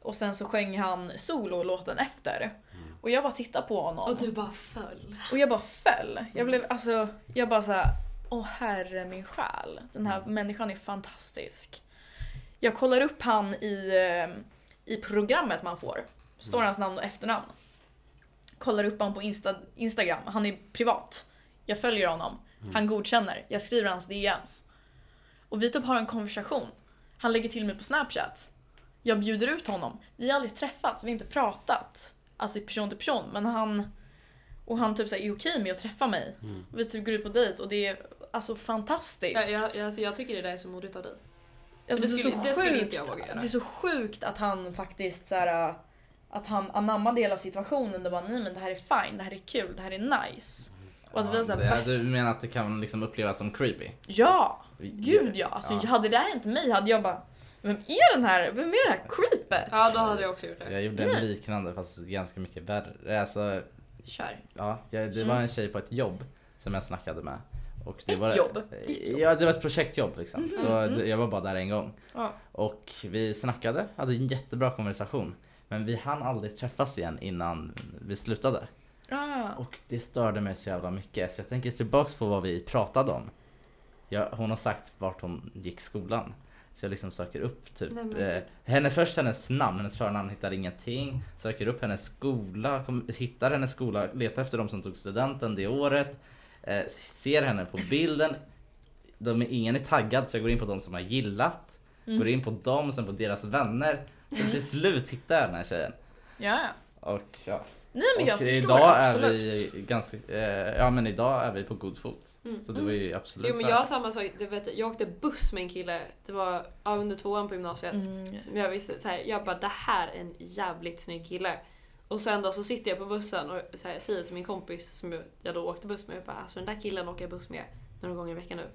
Och sen så sjöng han solo-låten efter. Och jag bara tittade på honom. Och du bara föll. Och jag bara föll. Jag blev alltså, jag bara såhär, åh herre min själ. Den här människan är fantastisk. Jag kollar upp han i, eh, i programmet man får. Står hans namn och efternamn. Kollar upp han på Insta, Instagram. Han är privat. Jag följer honom. Han godkänner. Jag skriver hans DMs. Och vi typ har en konversation. Han lägger till mig på Snapchat. Jag bjuder ut honom. Vi har aldrig träffats, vi har inte pratat. Alltså i person till person. Men han... Och han typ så är okej med att träffa mig. Mm. Vi typ går ut på dejt och det är alltså fantastiskt. Ja, jag, jag, alltså, jag tycker det där är så modigt av dig. Alltså, det är skulle- så det skulle inte jag våga göra. Det är så sjukt att han faktiskt så här, att han anammade hela situationen och bara nej men det här är fine, det här är kul, det här är nice. Och att vi har så det, här, du menar att det kan liksom upplevas som creepy? ja! Gud ja! Alltså, Ja. Hade det här hänt mig hade jag bara vem är den här, vem är det här creepet? Ja, då hade jag också gjort det. Jag gjorde en liknande fast ganska mycket värre. Alltså, Kör. ja, jag, det var en tjej på ett jobb som jag snackade med. Och det Ett var, jobb? Ditt? Mhm, Ja, det var ett projektjobb liksom. Så det- jag var bara där en gång. Ja. Och vi snackade, hade en jättebra konversation. Men vi hann aldrig träffas igen innan vi slutade. Ah. Och det störde mig så jävla mycket. Så jag tänker tillbaks på vad vi pratade om. Jag, hon har sagt vart hon gick skolan. Så jag liksom söker upp typ Nej, men- eh, henne först hennes namn, hennes förnamn, hittar ingenting. Söker upp hennes skola, kom, hittar hennes skola, letar efter de som tog studenten det året. Eh, ser henne på bilden. De är, ingen är taggad så jag går in på de som har gillat. Mm. Går in på dem, sen på deras vänner. Så till slut hittar jag den här tjejen. Ja, ja. Och ja, Nej men jag och förstår idag är absolut. vi ganska, eh, ja men idag är vi på god fot. Mm. Så det var ju absolut Jo men jag har samma sak, det vet, jag, jag åkte buss med en kille, det var ja, under tvåan på gymnasiet. Mm. Som jag visste så här, jag bara det här är en jävligt snygg kille. Och sen då så sitter jag på bussen och här, säger till min kompis som jag- då åkte buss med, jag bara, alltså den där killen åker jag buss med några gånger i veckan nu.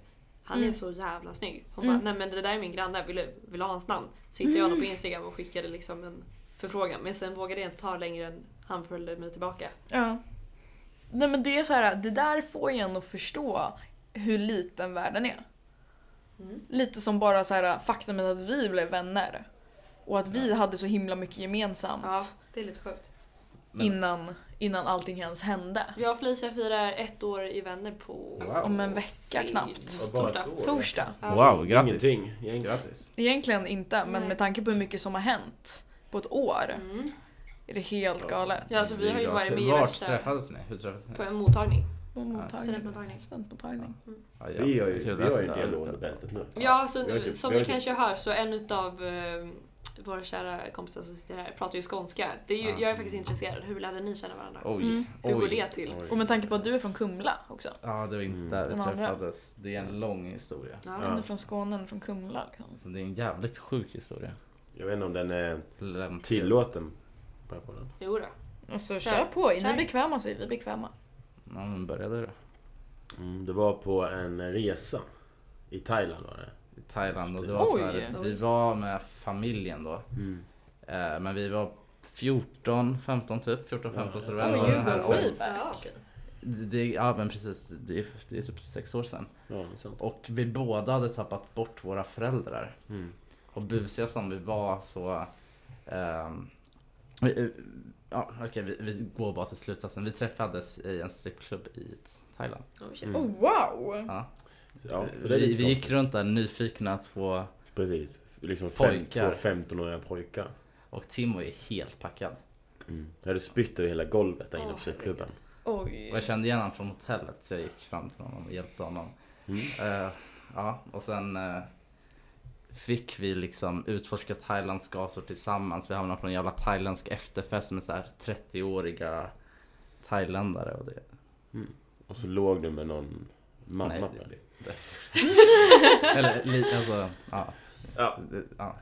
Han är Mm. så jävla snygg. Hon Mm. bara, nej men det där är min granne, vill du, vill du ha hans namn? Så hittade jag honom på Instagram och skickade liksom en förfrågan. Men sen vågade jag inte ta längre än han följde mig tillbaka. Ja. Nej men det är så här, det där får en att förstå hur liten världen är. Mm. Lite som bara så här faktumet att vi blev vänner. Och att vi hade så himla mycket gemensamt Ja, det är lite sjukt. Men- innan, innan allting ens hände. Jag och Felicia firar ett år i vänner på Wow. Om en vecka knappt. Och bara Torsdag. år. Torsdag. Ja. Wow, grattis. Ingenting. egentligen. Grattis. Egentligen inte, men Nej. med tanke på hur mycket som har hänt på ett år Mm. är det helt galet. Ja, alltså vi har ju varit med i Vart värsta... träffades ni? Hur träffades ni? På en mottagning. På mottagning. Studentmottagning. Studentmottagning. Ja, ja. Vi har ju, Kul, vi har ju en alltså. del under bältet nu. Ja, så, Vi har typ- som vi ni har typ- kanske hör så en utav eh, våra kära kompisar som sitter här pratar ju skånska. Det är ju, Ja. Jag är faktiskt intresserad. Hur lärde ni känna varandra? Oj, Mm. Hur går det till? Oj. Och med tanke på att du är från Kumla också. Ja, det var inte Mm. där vi träffades. Det är en lång historia. Ja. Han är från Skåne, från Kumla liksom. Så det är en jävligt sjuk historia. Jag vet inte om den är Lämnt- tillåten. Bara på den. Jo då. Och så Kör. kör på, är ni bekväma så är vi bekväma. Ja, men började du då? Mm, det var på en resa. I Thailand var det. I Thailand och det var så här, vi var med familjen då. Mm. Eh, men vi var 14, 15 typ. 14, 15 så det var ändå you den här. Ja, det, det, Ja men precis, det är, det är typ sex år sedan. Ja. Och vi båda hade tappat bort våra föräldrar. Mm. Och busiga som vi var så... ehm, vi, eh, ja okej vi, vi går bara till slutsatsen. Vi träffades i en strippklubb i Thailand. Oh. Mm. Oh wow! Ja. Ja, vi, vi gick runt där nyfikna två Precis. Liksom fem, Pojkar. två 15-åriga pojkar. och Timo är helt packad. Mm. Jag hade spytt över hela golvet där inne på. Oj. Och jag kände igen honom från hotellet så jag gick fram till honom och hjälpte honom. Mm. Eh, ja, och sen eh, fick vi liksom utforska Thailands gator tillsammans. Vi hamnade på en jävla thailändsk efterfest med så här 30-åriga thailändare och det. Och så låg du med någon mamma nej, det, det. det, (laughs) Eller li, alltså, ja. Ja. Det, ja.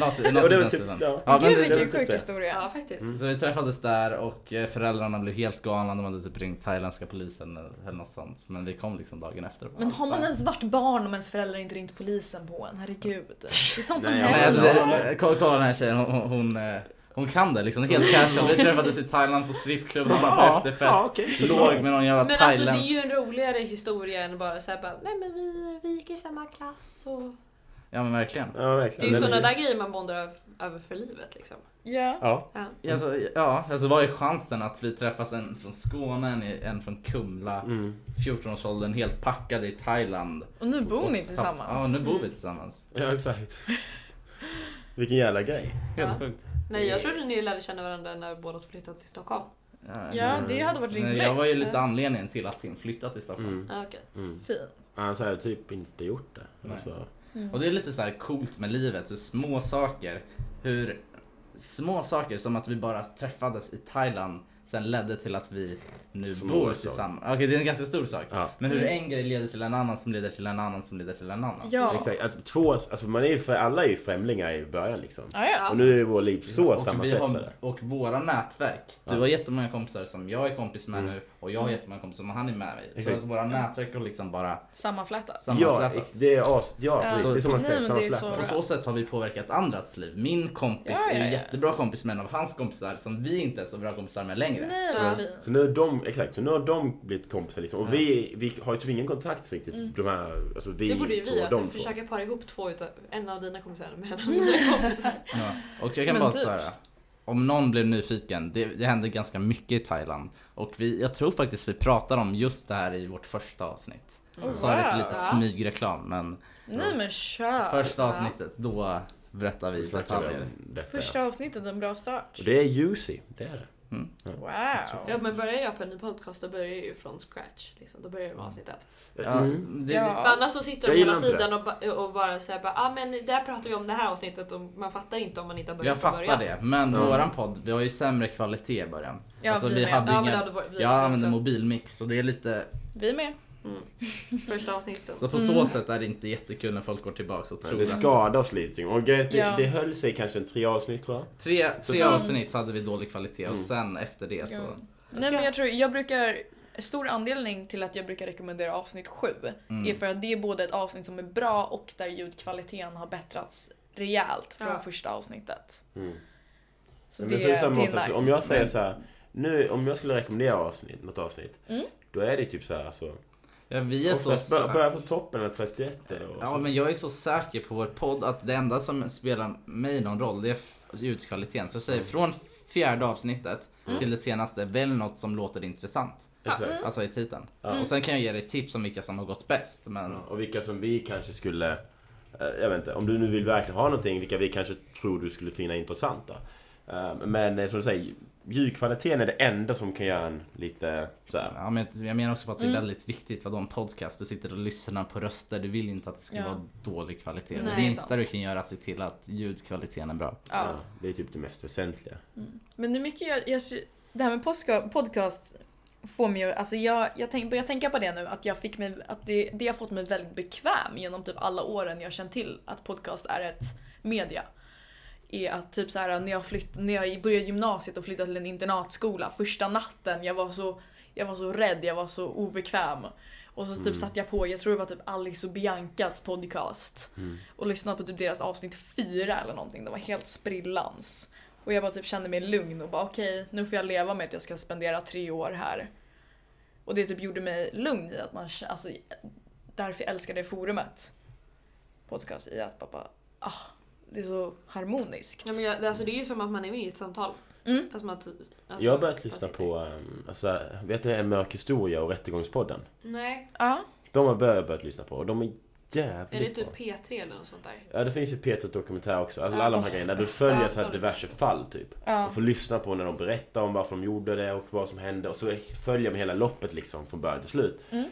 Något, Ja, något det i var typ- ja. Ja, men Gud det, det- vilken typ sjuk det. historia. Ja, faktiskt. Mm. så vi träffades där och eh, föräldrarna blev helt galna. De hade typ ringt thailändska polisen eller något sånt. Men vi kom liksom dagen efter. och bara, Men har man ens varit barn om ens föräldrar inte ringt polisen på en? Herregud. Det är sånt som händer. alltså, det, kolla, den här tjejen, hon, hon, hon, eh, hon kan det liksom helt casual. Vi träffades i Thailand på strippklubben på Ja, efterfest. ja, så Låg med någon jävla Men alltså det är thailändsk... ju en roligare historia än bara såhär bara, nej men vi, vi gick i samma klass och... Ja men verkligen. Ja, Det är verkligen. ju sådana där grejer man bondar över, för livet liksom. Ja. Ja. Ja. Alltså, ja, alltså vad är chansen att vi träffas en från Skåne, en, en från Kumla, Mm. 14-årsåldern, helt packade i Thailand. Och nu bor ni Och- tillsammans. Ja, nu bor vi tillsammans. ja, exakt. Vilken jävla grej. Helt Ja. sjukt. Nej jag trodde ni lärde känna varandra när båda flyttade till Stockholm. Ja, det hade varit rimligt. jag var ju lite anledningen till att Tim flyttade till Stockholm. Mm. Ja, okej. Mm. Fin. Annars hade jag typ inte gjort det. Nej. Alltså, Mm. Och det är lite så här coolt med livet, hur små saker, hur små saker som att vi bara träffades i Thailand sen ledde till att vi nu Små bor tillsammans. Okej, det är en ganska stor sak. ja. Men hur Mm. en grej leder till en annan som leder till en annan som leder till en annan. Ja. Exakt. Att två, alltså man är ju, för, alla är ju främlingar i början liksom. Ja, ja. Och nu är våra liv så och, sammansvetsade. har, och våra nätverk. Du Ja. har jättemånga kompisar som jag är kompis med Mm. nu och jag har jättemånga kompisar som han är med mig. Så alltså, våra nätverk har liksom bara Sammanflätat. Ja, det är as... Ja, Ja. precis. Det är som man säger. Sammanflätat. På så sätt har vi påverkat andras liv. Min kompis Ja, ja, är ju jättebra kompis med en av hans kompisar som vi inte är så bra kompisar med längre. Nej. Så nu är de, exakt, så nu har de blivit kompisar liksom. Och Ja. vi, vi har ju typ ingen kontakt riktigt. Mm. De här, alltså vi Det borde ju två vi, att du försöker para ihop två utav, en av dina kompisar med en av mina kompisar. (laughs) Ja. Och jag kan Men bara typ. säga, om någon blev nyfiken, det, det hände ganska mycket i Thailand. Och vi, jag tror faktiskt vi pratar om just det här i vårt första avsnitt. Oh, Så är det lite smygreklam, men Nej men kör. första avsnittet, då berättar vi detaljer. Första avsnittet, en bra start. Och det är juicy, det är det. Wow. Ja men börjar jag på en ny podcast då börjar jag ju från scratch. Liksom. Då börjar jag med avsnittet. Ja, Mm. det, Ja. För annars så sitter de hela tiden och, ba- och bara säger bara ah, men där pratar vi om det här avsnittet och man fattar inte om man inte har börjat jag fattar det, men Ja. våran podd, vi har ju sämre kvalitet i början. Ja, alltså, vi vi med. hade Ja men det ingen, hade varit vi jag också. mobilmix och det är lite, Vi med. Första avsnitten. Så på så sätt är det inte jättekul när folk går tillbaka och tror det att... skadar oss lite. Och det, det, Ja. det höll sig kanske en tre avsnitt tror jag. Tre, tre Mm. avsnitt så hade vi dålig kvalitet och Mm. sen efter det så... Ja. Nej men jag tror, jag brukar, stor anledning till att jag brukar rekommendera avsnitt 7 Mm. är för att det är både ett avsnitt som är bra och där ljudkvaliteten har bättrats rejält från Ja. första avsnittet. Mm. Så Men det, så är det samma det är nice. Om jag säger Men- så här, nu om jag skulle rekommendera avsnitt, något avsnitt. Mm. Då är det typ så här alltså. Ja, vi är så... Oftast bör, börja från toppen eller 31 eller Ja men jag är så säker på vår podd att det enda som spelar mig någon roll det är ljudkvaliteten. Så jag säger från fjärde avsnittet till det senaste, välj något som låter intressant. Exakt. Alltså i titeln. Ja. Och sen kan jag ge dig tips om vilka som har gått bäst. Men Ja, Och vilka som vi kanske skulle, eh, jag vet inte, om du nu vill verkligen ha någonting, vilka vi kanske tror du skulle finna intressanta. Eh, Men eh, som du säger, ljudkvaliteten är det enda som kan göra en lite så här. Ja, men jag menar också på att det är väldigt viktigt vad en podcast. Du sitter och lyssnar på röster, du vill inte att det ska Ja. vara dålig kvalitet. Nej, det minsta du kan göra är att se till att ljudkvaliteten är bra. Ja. Ja, det är typ det mest väsentliga. Men det är mycket jag, jag det här med podcast får mig ju, alltså jag, jag tänk, börjar tänka på det nu, att jag fick mig, att det, det har fått mig väldigt bekväm genom typ alla åren jag känt till att podcast är ett media. Är att typ så här när jag, flytt, när jag började gymnasiet och flyttade till en internatskola, första natten, jag var så, jag var så rädd, jag var så obekväm. Och så typ satt jag på, jag tror det var typ Alice och Biancas podcast. Och lyssnade på typ deras avsnitt fyra eller någonting, det var helt sprillans. Och jag bara typ kände mig lugn och bara okej, nu får jag leva med att jag ska spendera tre år här. Och det typ gjorde mig lugn i att man, alltså därför älskade jag forumet. Podcast i att bara, ah, det är så harmoniskt. Ja, men jag, alltså, det är ju som att man är med i ett samtal. Mm. Fast man, alltså, Jag har börjat lyssna på, um, alltså, vet ni En Mörk Historia och Rättegångspodden? Nej. Ja. De har börjat, börjat lyssna på och de är Är jävligt det bra. typ P3 eller något sånt där? Ja det finns ju Peter Dokumentär också, alltså Ja, alla de här grejerna. Du bästa. följer så här diverse fall typ. Ja. Och får lyssna på när de berättar om varför de gjorde det och vad som hände. Och så följer man hela loppet liksom från början till slut. Mm.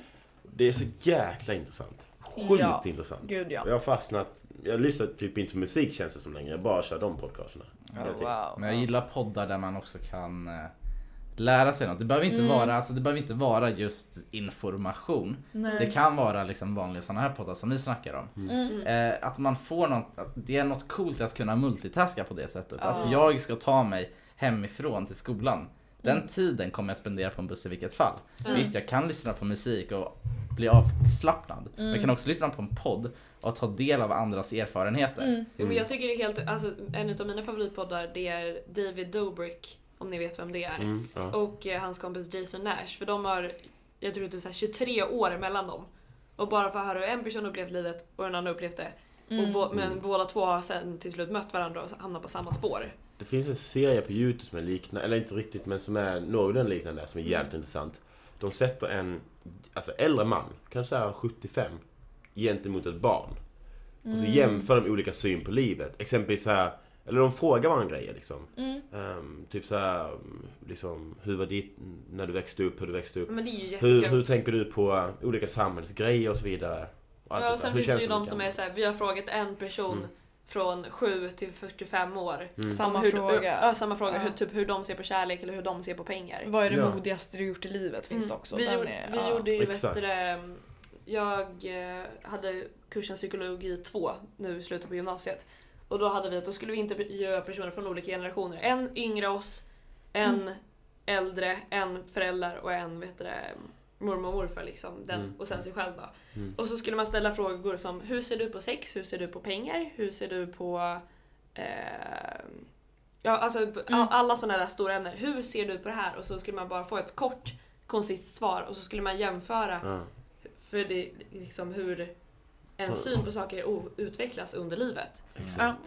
Det är så jäkla intressant. Sjukt Ja. intressant. Gud ja. Jag har fastnat, jag lyssnar typ inte på musik känns det som längre. Jag bara kör de podcasterna. tiden. Wow. Men jag gillar poddar där man också kan eh, lära sig något. Det behöver inte, Mm. vara, alltså, det behöver inte vara just information. Nej. Det kan vara liksom vanliga sådana här poddar som vi snackar om. Mm. Eh, att man får något, att det är något coolt att kunna multitaska på det sättet. Ja. Att jag ska ta mig hemifrån till skolan. Den Mm. tiden kommer jag spendera på en buss i vilket fall. Mm. Visst, jag kan lyssna på musik och bli avslappnad. Men Mm. jag kan också lyssna på en podd och ta del av andras erfarenheter. Mm. Men jag tycker det är helt, alltså, en av mina favoritpoddar det är David Dobrik, om ni vet vem det är. Mm, ja. Och eh, hans kompis Jason Nash, för de har, jag tror typ så här 23 år mellan dem. Och bara för att höra hur en person upplevt livet och en annan upplevt det. Mm. Och bo, men båda två har sen till slut mött varandra och hamnat på samma spår. Det finns en serie på Youtube som är liknande, eller inte riktigt men som är någorlunda liknande som är jävligt intressant. De sätter en, alltså äldre man, kanske såhär 75, gentemot ett barn. Och så jämför de olika syn på livet. Exempelvis så här, eller de frågar varandra grejer liksom. Mm. Ehm, typ så här, liksom, hur var ditt, när du växte upp, hur du växte upp. Men det är ju Hur, hur tänker du på uh, olika samhällsgrejer och så vidare? Och Ja, och sen finns det ju de som är såhär, vi har frågat en person Mm. Från 7 till 45 år. Mm. Samma hur, fråga. Ja, samma fråga. Ja. Hur, typ hur de ser på kärlek eller hur de ser på pengar. Vad är det Ja. modigaste du gjort i livet finns det Mm. också. Vi, Den gjorde, är, vi ja. gjorde ju, du det, jag eh, hade kursen psykologi 2 nu i slutet på gymnasiet. Och då hade vi att då skulle vi intervjua personer från olika generationer. En yngre oss, en Mm. äldre, en förälder och en vet du det, mormor och morfar. Liksom. Den, Mm. Och sen sig själv då. Mm. Och så skulle man ställa frågor som hur ser du på sex? Hur ser du på pengar? Hur ser du på eh, Ja, alltså Mm. alla sådana där stora ämnen. Hur ser du på det här? Och så skulle man bara få ett kort, koncist svar och så skulle man jämföra för det, liksom hur en syn på saker utvecklas under livet.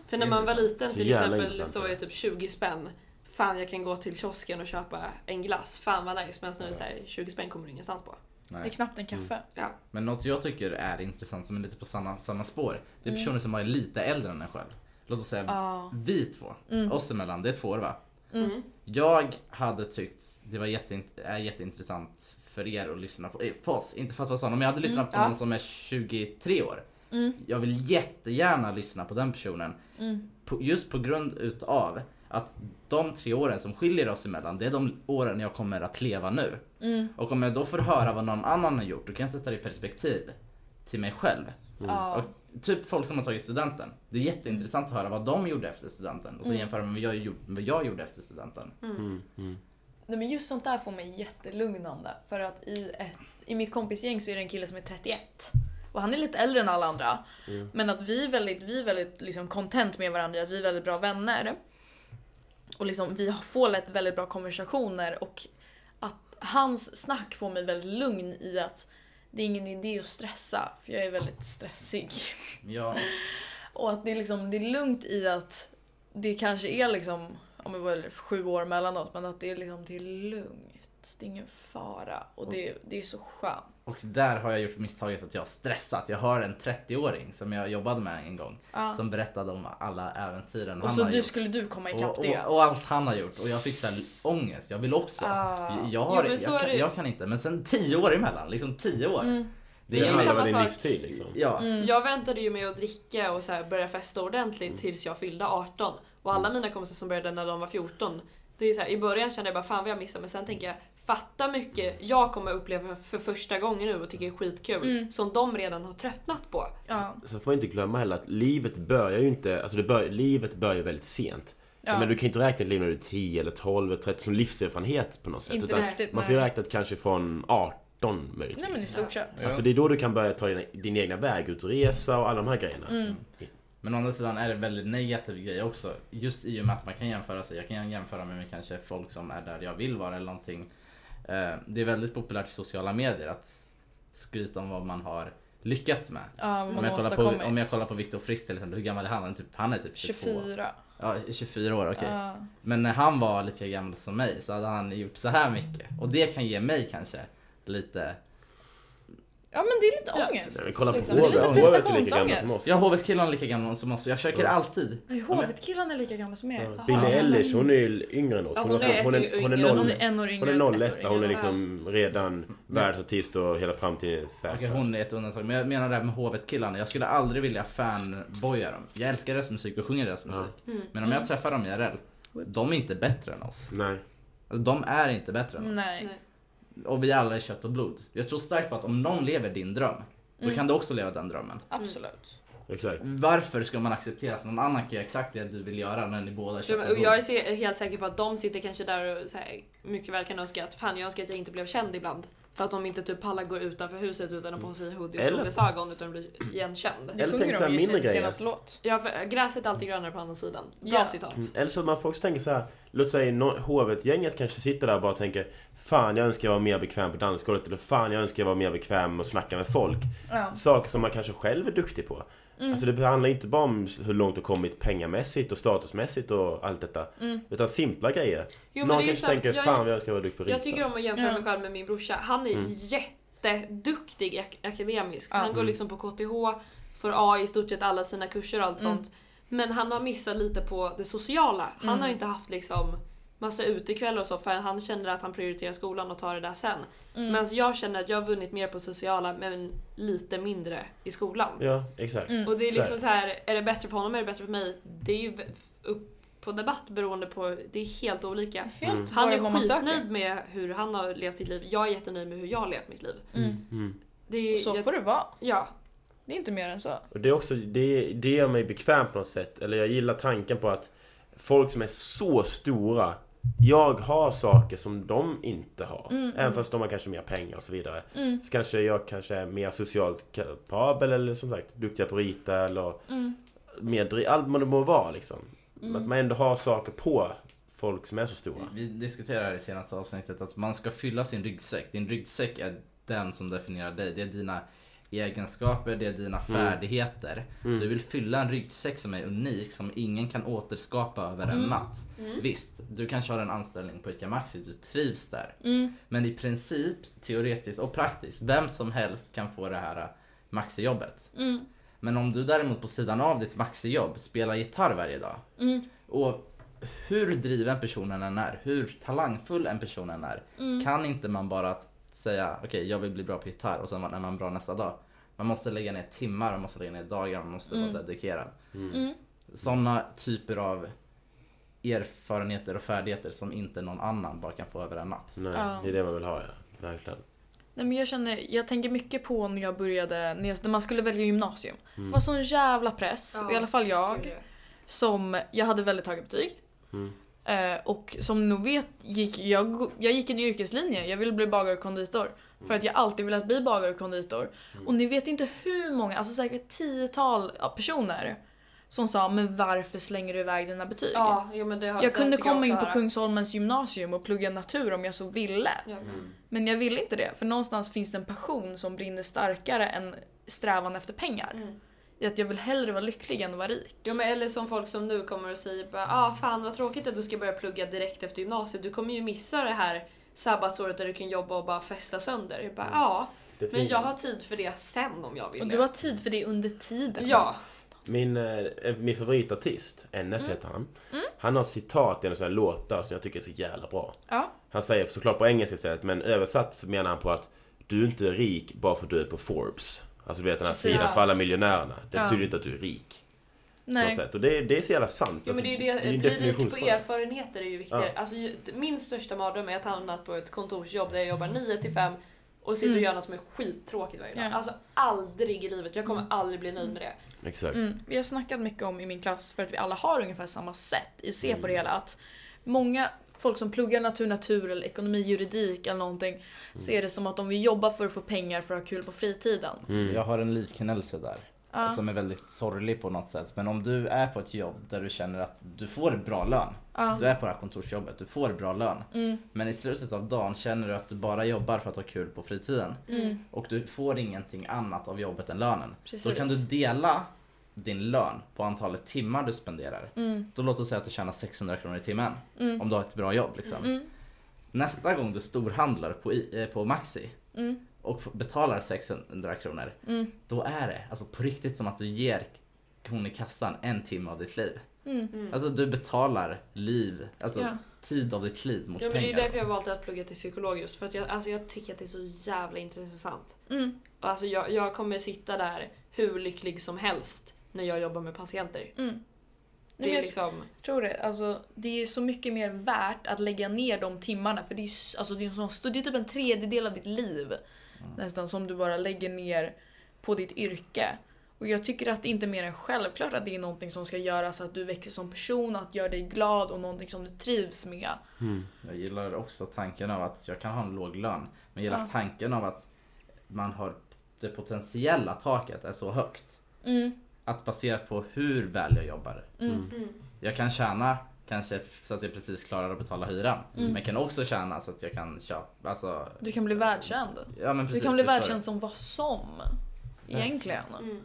För när man var liten till exempel så var ju typ 20 spänn Fan jag kan gå till kiosken och köpa en glass, fan vad nice. Men nu är det så här, 20 spänn kommer du ingenstans på. Det är Nej. knappt en kaffe. Ja. Men något jag tycker är intressant som är lite på samma, samma spår. Det är Mm. personer som är lite äldre än en själv. Låt oss säga Ja. vi två. Mm. Oss emellan, det är två år va? Mm. Mm. Jag hade tyckt det var jätteint- är jätteintressant för er att lyssna på, eh, på oss. Inte för att vara sån, om jag hade lyssnat på Ja. någon som är 23 år. Mm. Jag vill jättegärna lyssna på den personen. Mm. På, just på grund utav att de tre åren som skiljer oss emellan, det är de åren jag kommer att leva nu. Och om jag då får höra vad någon annan har gjort, då kan jag sätta det i perspektiv till mig själv. Ja. Och typ folk som har tagit studenten. Det är jätteintressant att höra vad de gjorde efter studenten och så Mm. jämföra med vad jag, gjort- vad jag gjorde efter studenten. Mm, mm. Nej, men just sånt där får mig jättelugnande. För att i, ett, i mitt kompisgäng så är det en kille som är 31. Och han är lite äldre än alla andra. Men att vi är väldigt, vi är väldigt liksom content med varandra, att vi är väldigt bra vänner. Och liksom, vi får lätt väldigt bra konversationer och att hans snack får mig väldigt lugn i att det är ingen idé att stressa, för jag är väldigt stressig. Ja, Och att det är, liksom, det är lugnt i att det kanske är liksom, om det var sju år mellanåt, men att det är liksom, det är lugnt. Det är ingen fara. Och det, det är så skönt. Och där har jag gjort misstaget att jag har stressat. Jag har en 30-åring som jag jobbade med en gång Ja. som berättade om alla äventyren Och han så har du, gjort. skulle du komma ikapp Och, det. och, och allt han har gjort och jag fick så här ångest, jag vill också. Ah. Jag, har, Jo, jag, kan, jag kan inte, men sen 10 år emellan, liksom 10 år. Mm. Det är ju Det samma din sak. livstid liksom. Ja. Mm. Jag väntade ju med att dricka och så här börja festa ordentligt tills jag fyllde 18. Och alla mina kompisar som började när de var 14, det är så här, i början kände jag bara fan vad jag missade men sen tänker jag fatta mycket jag kommer uppleva för första gången nu och tycker är skitkul Mm. som de redan har tröttnat på. Ja. Så får vi inte glömma heller att livet börjar ju inte, alltså det bör, livet börjar ju väldigt sent. Ja. Men du kan inte räkna ett liv när du är 10 eller 12 eller 13 som livserfarenhet på något sätt. Inte utan riktigt, man får ju räkna kanske från 18 möjligtvis. Nej men i stort sett. Alltså det är då du kan börja ta din, din egna väg ut och resa och alla de här grejerna. Mm. Men å andra sidan är det en väldigt negativ grej också. Just i och med att man kan jämföra sig. Jag kan jämföra mig med kanske folk som är där jag vill vara eller någonting. Eh, Det är väldigt populärt i sociala medier att skryta om vad man har lyckats med. Ja, Om jag, kollar på, om jag kollar på Viktor Frisk till exempel, hur gammal är han? Han är typ, han är typ 22. 24. Ja, 24 år, okej. Ja. Men när han var lika gammal som mig så hade han gjort så här mycket. Och det kan ge mig kanske lite... ja men det är lite Ja. ångest. Ja, men kolla på liksom. Det är lite Hovet är lika gamla som oss. Ja, HVs-killarna är lika gamla som oss. Jag försöker Ja. alltid. Nej, Hovet-killarna är lika gamla som er. Ja. Billie Eilish, hon är ju yngre än oss. Ja, Hon, hon är, hon, är, hon är noll, Hon är en år yngre. hon är ett år 01 hon är yngre. liksom redan världsartist och hela framtiden är Okej, säker. hon är ett undantag. Men jag menar det här med HV-killarna. Jag skulle aldrig vilja fanboya dem. Jag älskar deras musik och sjunger deras musik. Mm. Men om jag träffar dem IRL, de är inte bättre än oss. Nej. Alltså, de är inte bättre än oss. Nej. Och vi alla är kött och blod. Jag tror starkt på att om någon lever din dröm, då Mm. kan du också leva den drömmen. Absolut. Exakt. Varför ska man acceptera att någon annan kan göra exakt det du vill göra när ni båda är kött och Och blod? jag är helt säker på att de sitter kanske där och så här, mycket väl kan önska att fan jag önskar att jag inte blev känd ibland. För att de inte typ pallar gå utanför huset utan att ha på sig hoodie och Eller- solglasögon utan att bli igenkänd. Det Eller tänk så här mindre sin grejer. senaste låt. Ja, för gräset är alltid grönare på andra sidan. Bra Ja. citat. Mm, Eller så att man får också tänka så här. Låt säga nå- hovet-gänget kanske sitter där och bara tänker Fan jag önskar jag var mer bekväm på dansgolvet eller fan jag önskar jag var mer bekväm och snacka med folk. Ja. Saker som man kanske själv är duktig på. Mm. Alltså det handlar inte bara om hur långt du kommit pengamässigt och statusmässigt och allt detta. Mm. Utan simpla grejer. Jo, Någon kanske tänker jag- fan jag önskar jag var duktig på att Jag rita. tycker om att jämföra Ja. mig själv med min brorsa. Han är Mm. jätteduktig ak- akademiskt. Han går Mm. liksom på KTH, får A i stort sett alla sina kurser och allt Mm. sånt. Men han har missat lite på det sociala. Han Mm. har inte haft liksom massa utekvällar och så för han känner att han prioriterar skolan och tar det där sen. Mm. Medan jag känner att jag har vunnit mer på sociala men lite mindre i skolan. Ja, exakt. Mm. Och det är liksom så här, är det bättre för honom eller är det bättre för mig? Det är ju upp på debatt beroende på, det är helt olika. Helt Mm. Han är skitnöjd med hur han har levt sitt liv. Jag är jättenöjd med hur jag har levt mitt liv. Mm. Mm. Det är, Så jag, får det vara. Ja. Det är inte mer än så. Och det är också, det, det gör mig bekväm på något sätt. Eller jag gillar tanken på att folk som är så stora jag har saker som de inte har. Mm, Även mm. fast de har kanske mer pengar och så vidare. Mm. Så kanske jag kanske är mer socialt kapabel eller som sagt duktigare på att rita eller Mm. mer dri- allt det må vara liksom. Mm. Att man ändå har saker på folk som är så stora. Vi diskuterade i senaste avsnittet att man ska fylla sin ryggsäck. Din ryggsäck är den som definierar dig. Det är dina egenskaper, det är dina färdigheter. Mm. Du vill fylla en ryggsäck som är unik, som ingen kan återskapa över en Mm. natt. Visst, du kanske har en anställning på ICA Maxi, du trivs där. Mm. Men i princip, teoretiskt och praktiskt, vem som helst kan få det här äh, Maxi-jobbet. Mm. Men om du däremot på sidan av ditt Maxi-jobb spelar gitarr varje dag Mm. och hur driven personen än är, hur talangfull en person än är, Mm. kan inte man bara säga okej jag vill bli bra på gitarr och sen är man bra nästa dag. Man måste lägga ner timmar, man måste lägga ner dagar, man måste Mm. vara dedikerad. Mm. Sådana typer av erfarenheter och färdigheter som inte någon annan bara kan få över en natt. Nej, Ja. det är det man vill ha ja. Verkligen. Nej, men jag känner, jag tänker mycket på när jag började, när jag- när man skulle välja gymnasium. Mm. Det var sån jävla press, Ja, i alla fall jag, som, jag hade väldigt höga betyg. Mm. Eh, och som ni nog vet, gick, jag, jag gick en yrkeslinje, jag ville bli bagare och konditor. För att jag alltid velat bli bagare och konditor. Och ni vet inte hur många, alltså säkert tiotal personer som sa men varför slänger du iväg dina betyg? Ja, jo, men det har, jag det kunde komma också in på höra. Kungsholmens gymnasium och plugga natur om jag så ville. Ja. Mm. Men jag ville inte det, för någonstans finns det en passion som brinner starkare än strävan efter pengar. Mm. I att jag vill hellre vara lycklig än att vara rik. Jo men eller som folk som nu kommer och säger bara ah fan vad tråkigt att du ska börja plugga direkt efter gymnasiet. Du kommer ju missa det här sabbatsåret där du kan jobba och bara festa sönder. Jag bara ja, Det men jag har tid för det sen om jag vill Och du har tid för det under tiden. Ja. Min, eh, min favoritartist, NF heter han. Mm. Han har ett citat i en sån här låtar som jag tycker är så jävla bra. Ja. Han säger såklart på engelska istället, men översatt så menar han på att du är inte rik bara för att du är på Forbes. Alltså du vet den här Precis. sidan för alla miljonärerna. Det Ja. betyder inte att du är rik. På något Nej. sätt. Och det, det är så jävla sant. Jo, men Alltså, det är ju det, en bli rik på definitionsfråga. erfarenheter är ju viktigare. Alltså, ju- min största mardröm är att hamna på ett kontorsjobb där jag jobbar 9 till 5 och sitter och Mm. gör något som är skittråkigt varje dag. Ja. Alltså aldrig i livet. Jag kommer aldrig bli nöjd med det. Exakt. Mm. Vi har snackat mycket om i min klass, för att vi alla har ungefär samma sätt i att se på det Mm. hela, att många folk som pluggar natur, natur eller ekonomi, juridik eller någonting ser det som att de vill jobba för att få pengar för att ha kul på fritiden. Mm. Jag har en liknelse där. Ja. Som är väldigt sorglig på något sätt. Men om du är på ett jobb där du känner att du får bra lön. Ja. Du är på det här kontorsjobbet, du får bra lön. Mm. Men i slutet av dagen känner du att du bara jobbar för att ha kul på fritiden. Mm. Och du får ingenting annat av jobbet än lönen. Precis. Då kan du dela din lön på antalet timmar du spenderar. Mm. Då låt oss säga att du tjänar 600 kronor i timmen. Mm. Om du har ett bra jobb liksom. Mm. Nästa gång du storhandlar på, I- eh, på Maxi Mm. och betalar 600 kronor. Mm. Då är det alltså på riktigt som att du ger hon i kassan en timme av ditt liv. Mm. Alltså du betalar liv, alltså Ja. tid av ditt liv mot Ja, men det är pengar. därför jag har valt att plugga till psykolog just för att jag, alltså, jag tycker att det är så jävla intressant. Mm. Alltså, jag, jag kommer sitta där hur lycklig som helst när jag jobbar med patienter. Mm. Nej, Det men är jag liksom... tror det. Alltså, det är så mycket mer värt att lägga ner de timmarna för det är, alltså, det är, en sån, det är typ en tredjedel av ditt liv nästan som du bara lägger ner på ditt yrke. Och jag tycker att det inte är mer än självklart att det är någonting som ska göra så att du växer som person, att göra dig glad och någonting som du trivs med. Mm. Jag gillar också tanken av att jag kan ha en låg lön. Men jag gillar Ja. tanken av att man har det potentiella taket är så högt. Mm, Att baserat på hur väl jag jobbar. mm, Mm. Jag kan tjäna kanske så att jag precis klarar att betala hyran. Mm. Men kan också tjäna så att jag kan köpa, alltså. Du kan bli världskänd. Ja men Du precis. kan bli världskänd som vad som. Egentligen. Mm.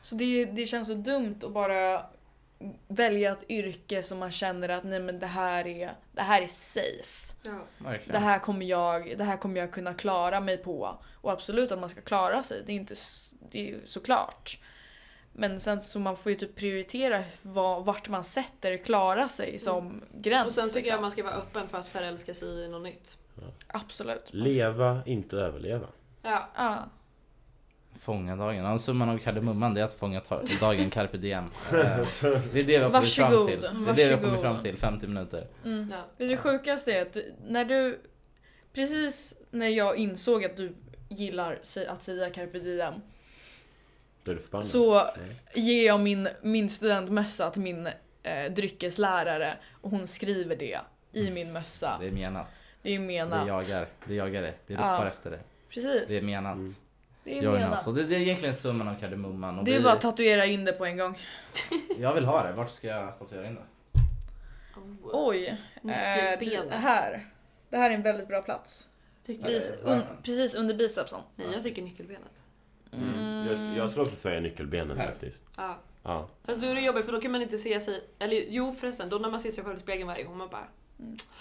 Så det, det känns så dumt att bara välja ett yrke som man känner att nej men det här är, det här är safe. Ja. du. Verkligen. Det här, kommer jag, det här kommer jag kunna klara mig på. Och absolut att man ska klara sig, det är inte det är ju såklart. Men sen så man får ju typ prioritera vad, vart man sätter klara sig som gräns. Mm. Och sen tycker liksom. jag man ska vara öppen för att förälska sig i något nytt. Absolut. Leva, inte överleva. Ja. Ja. Fånga dagen. Ja, summan av kardemumman det är att fånga dagen carpe diem. (laughs) Eh, Det är det vi har kommit fram till. Det är det vi har kommit fram till, 50 minuter. Mm. ja. Det sjukaste är att när du... Precis när jag insåg att du gillar att säga carpe diem Är du förbannad. så Nej. ger jag min, min studentmössa till min eh, dryckeslärare och hon skriver det i min mössa. Det är menat. Det är Vi menat. jagar, vi jagar det. Vi Ja. ropar efter det. Precis. Det är menat. Mm. Det är Jag menat. Så det är egentligen summan av kardemumman. Och Det är vi- bara att tatuera in det på en gång. (laughs) Jag vill ha det. Vart ska jag tatuera in det? Oh. Oj. Eh, det här. Det här är en väldigt bra plats. Tycker Nej. Bis, un, precis under bicepsen. Nej, jag tycker nyckelbenet. Mm. Jag, jag skulle också säga nyckelbenen Här. faktiskt. Ja. Ja. Fast då är det jobbigt för då kan man inte se sig... Eller jo förresten, då när man ser sig själv i spegeln varje gång man bara...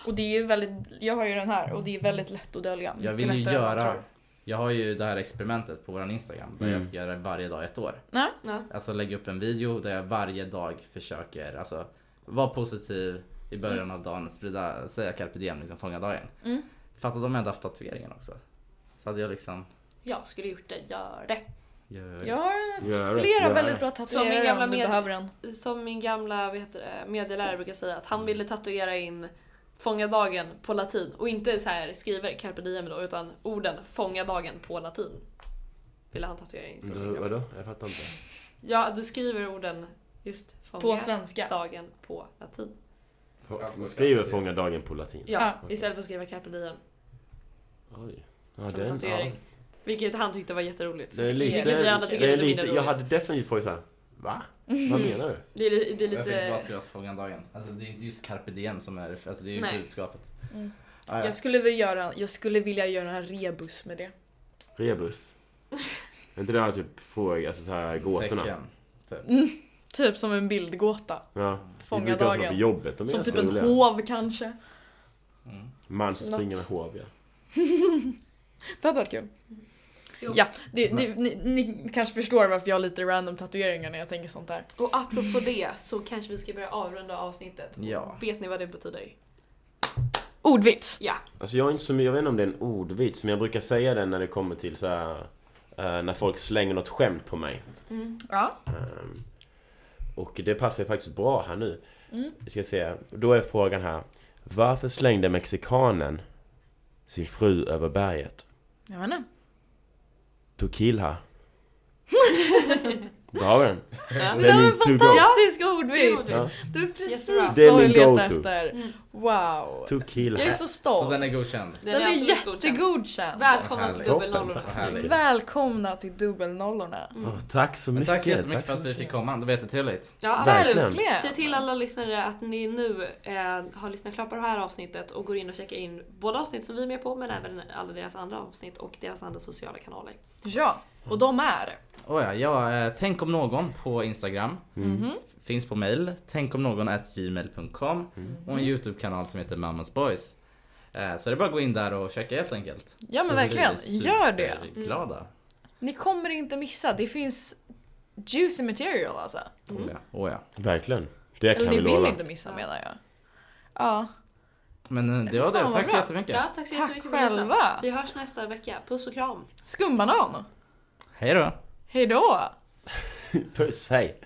Och det är ju väldigt, jag har ju den här och det är väldigt lätt att dölja. Jag Mycket vill ju lättare än man göra... tror. Jag har ju det här experimentet på våran Instagram där Mm. jag ska göra det varje dag i ett år. Nej? Ja. Alltså lägga upp en video där jag varje dag försöker alltså, vara positiv i början av dagen, sprida, säga carpe diem, liksom fånga dagen. Mm. Fatta om jag hade haft tatueringen också. Så hade jag liksom, Jag skulle gjort det, gör det. Gör. Jag har Gör det, flera gör väldigt det. bra Som min tatuerare gamla om du med- behöver en. Som min gamla vad heter det, medielärare brukar säga att han ville tatuera in fånga dagen på latin och inte så här skriver carpe diem då utan orden fånga dagen på latin. Ville han tatuera in på sin Mm, kropp. Vadå? Jag fattar inte. Ja, du skriver orden just fånga På svenska. dagen på latin. Man skriver fånga dagen på latin. Ja, Ja. istället för att skriva carpe diem Oj. Ja, som den, tatuering. Vilket han tyckte var jätteroligt. Det är lite... Vi andra tycker det är är lite lite mindre jag hade definitivt frågat såhär, va? Vad menar du? (laughs) Det är, det är Jag fick bara lite... skriva fångan dagen. Alltså det är inte just carpe diem som är, alltså det är ju budskapet. Mm. Ah, ja. Jag skulle, vilja göra, jag skulle vilja göra en rebus med det. Rebus? (laughs) Är inte det här typ fråga, alltså såhär gåtorna? Tecken. Typ. Typ som en bildgåta. Ja. Fånga dagen. på jobbet, de är Som typ en roliga. hov kanske. Mm. Man som Något. springer med hov, ja. (laughs) Det hade varit kul. Jo. Ja, det, det, ni, ni kanske förstår varför jag har lite random tatueringar när jag tänker sånt där. Och apropå det så kanske vi ska börja avrunda avsnittet. Ja. Vet ni vad det betyder? Ordvits! Ja. Alltså jag är inte så mycket, jag vet inte om det är en ordvits, men jag brukar säga den när det kommer till så här, eh, när folk slänger något skämt på mig. Ja. Ehm, och det passar ju faktiskt bra här nu. Mm. Ska se, då är frågan här. Varför slängde mexikanen sin fru över berget? Jag vet inte. To kill her. (laughs) Där har vi den. Ja. Det är var en fantastisk Ja. ordvits! Det är precis. Det är vad jag go-to. efter. Mm. Wow! To kill Jag är så Så stolt. den är godkänd. Den Den är godkänd. jättegodkänd. Välkomna till dubbelnollorna. Tack så. Välkomna till dubbelnollorna. Åh, tack så Men mycket. tack så jättemycket för så att vi fick komma. Det var jättetrevligt. Ja, Verkligen. Verkligen. Se till alla lyssnare att ni nu eh, har lyssnat klart på det här avsnittet och går in och checkar in både avsnitt som vi är med på men även alla deras andra avsnitt och deras andra sociala kanaler. Ja, och de är... Oh ja, ja, eh, tänk om någon på Instagram. Mhm. Finns på mail. Tänk om någon at gmail.com. Och en YouTube-kanal som heter Mamas Boys. Eh, Så det är bara att gå in där och checka helt enkelt. Ja men Så verkligen, gör det! Glada. Ni kommer inte missa, det finns juicy material alltså. Oh ja, oh ja. Verkligen. Det Eller kan ni vi vill lova. inte missa menar jag. Ja, Men eh, det var Fan, det. vad Tack så bra. jättemycket. Ja, tack så Tack jättemycket för ni lyssnat. själva. Vi hörs nästa vecka. Puss och kram! skumbanan! Hej då. Hejdå! Puss, hej.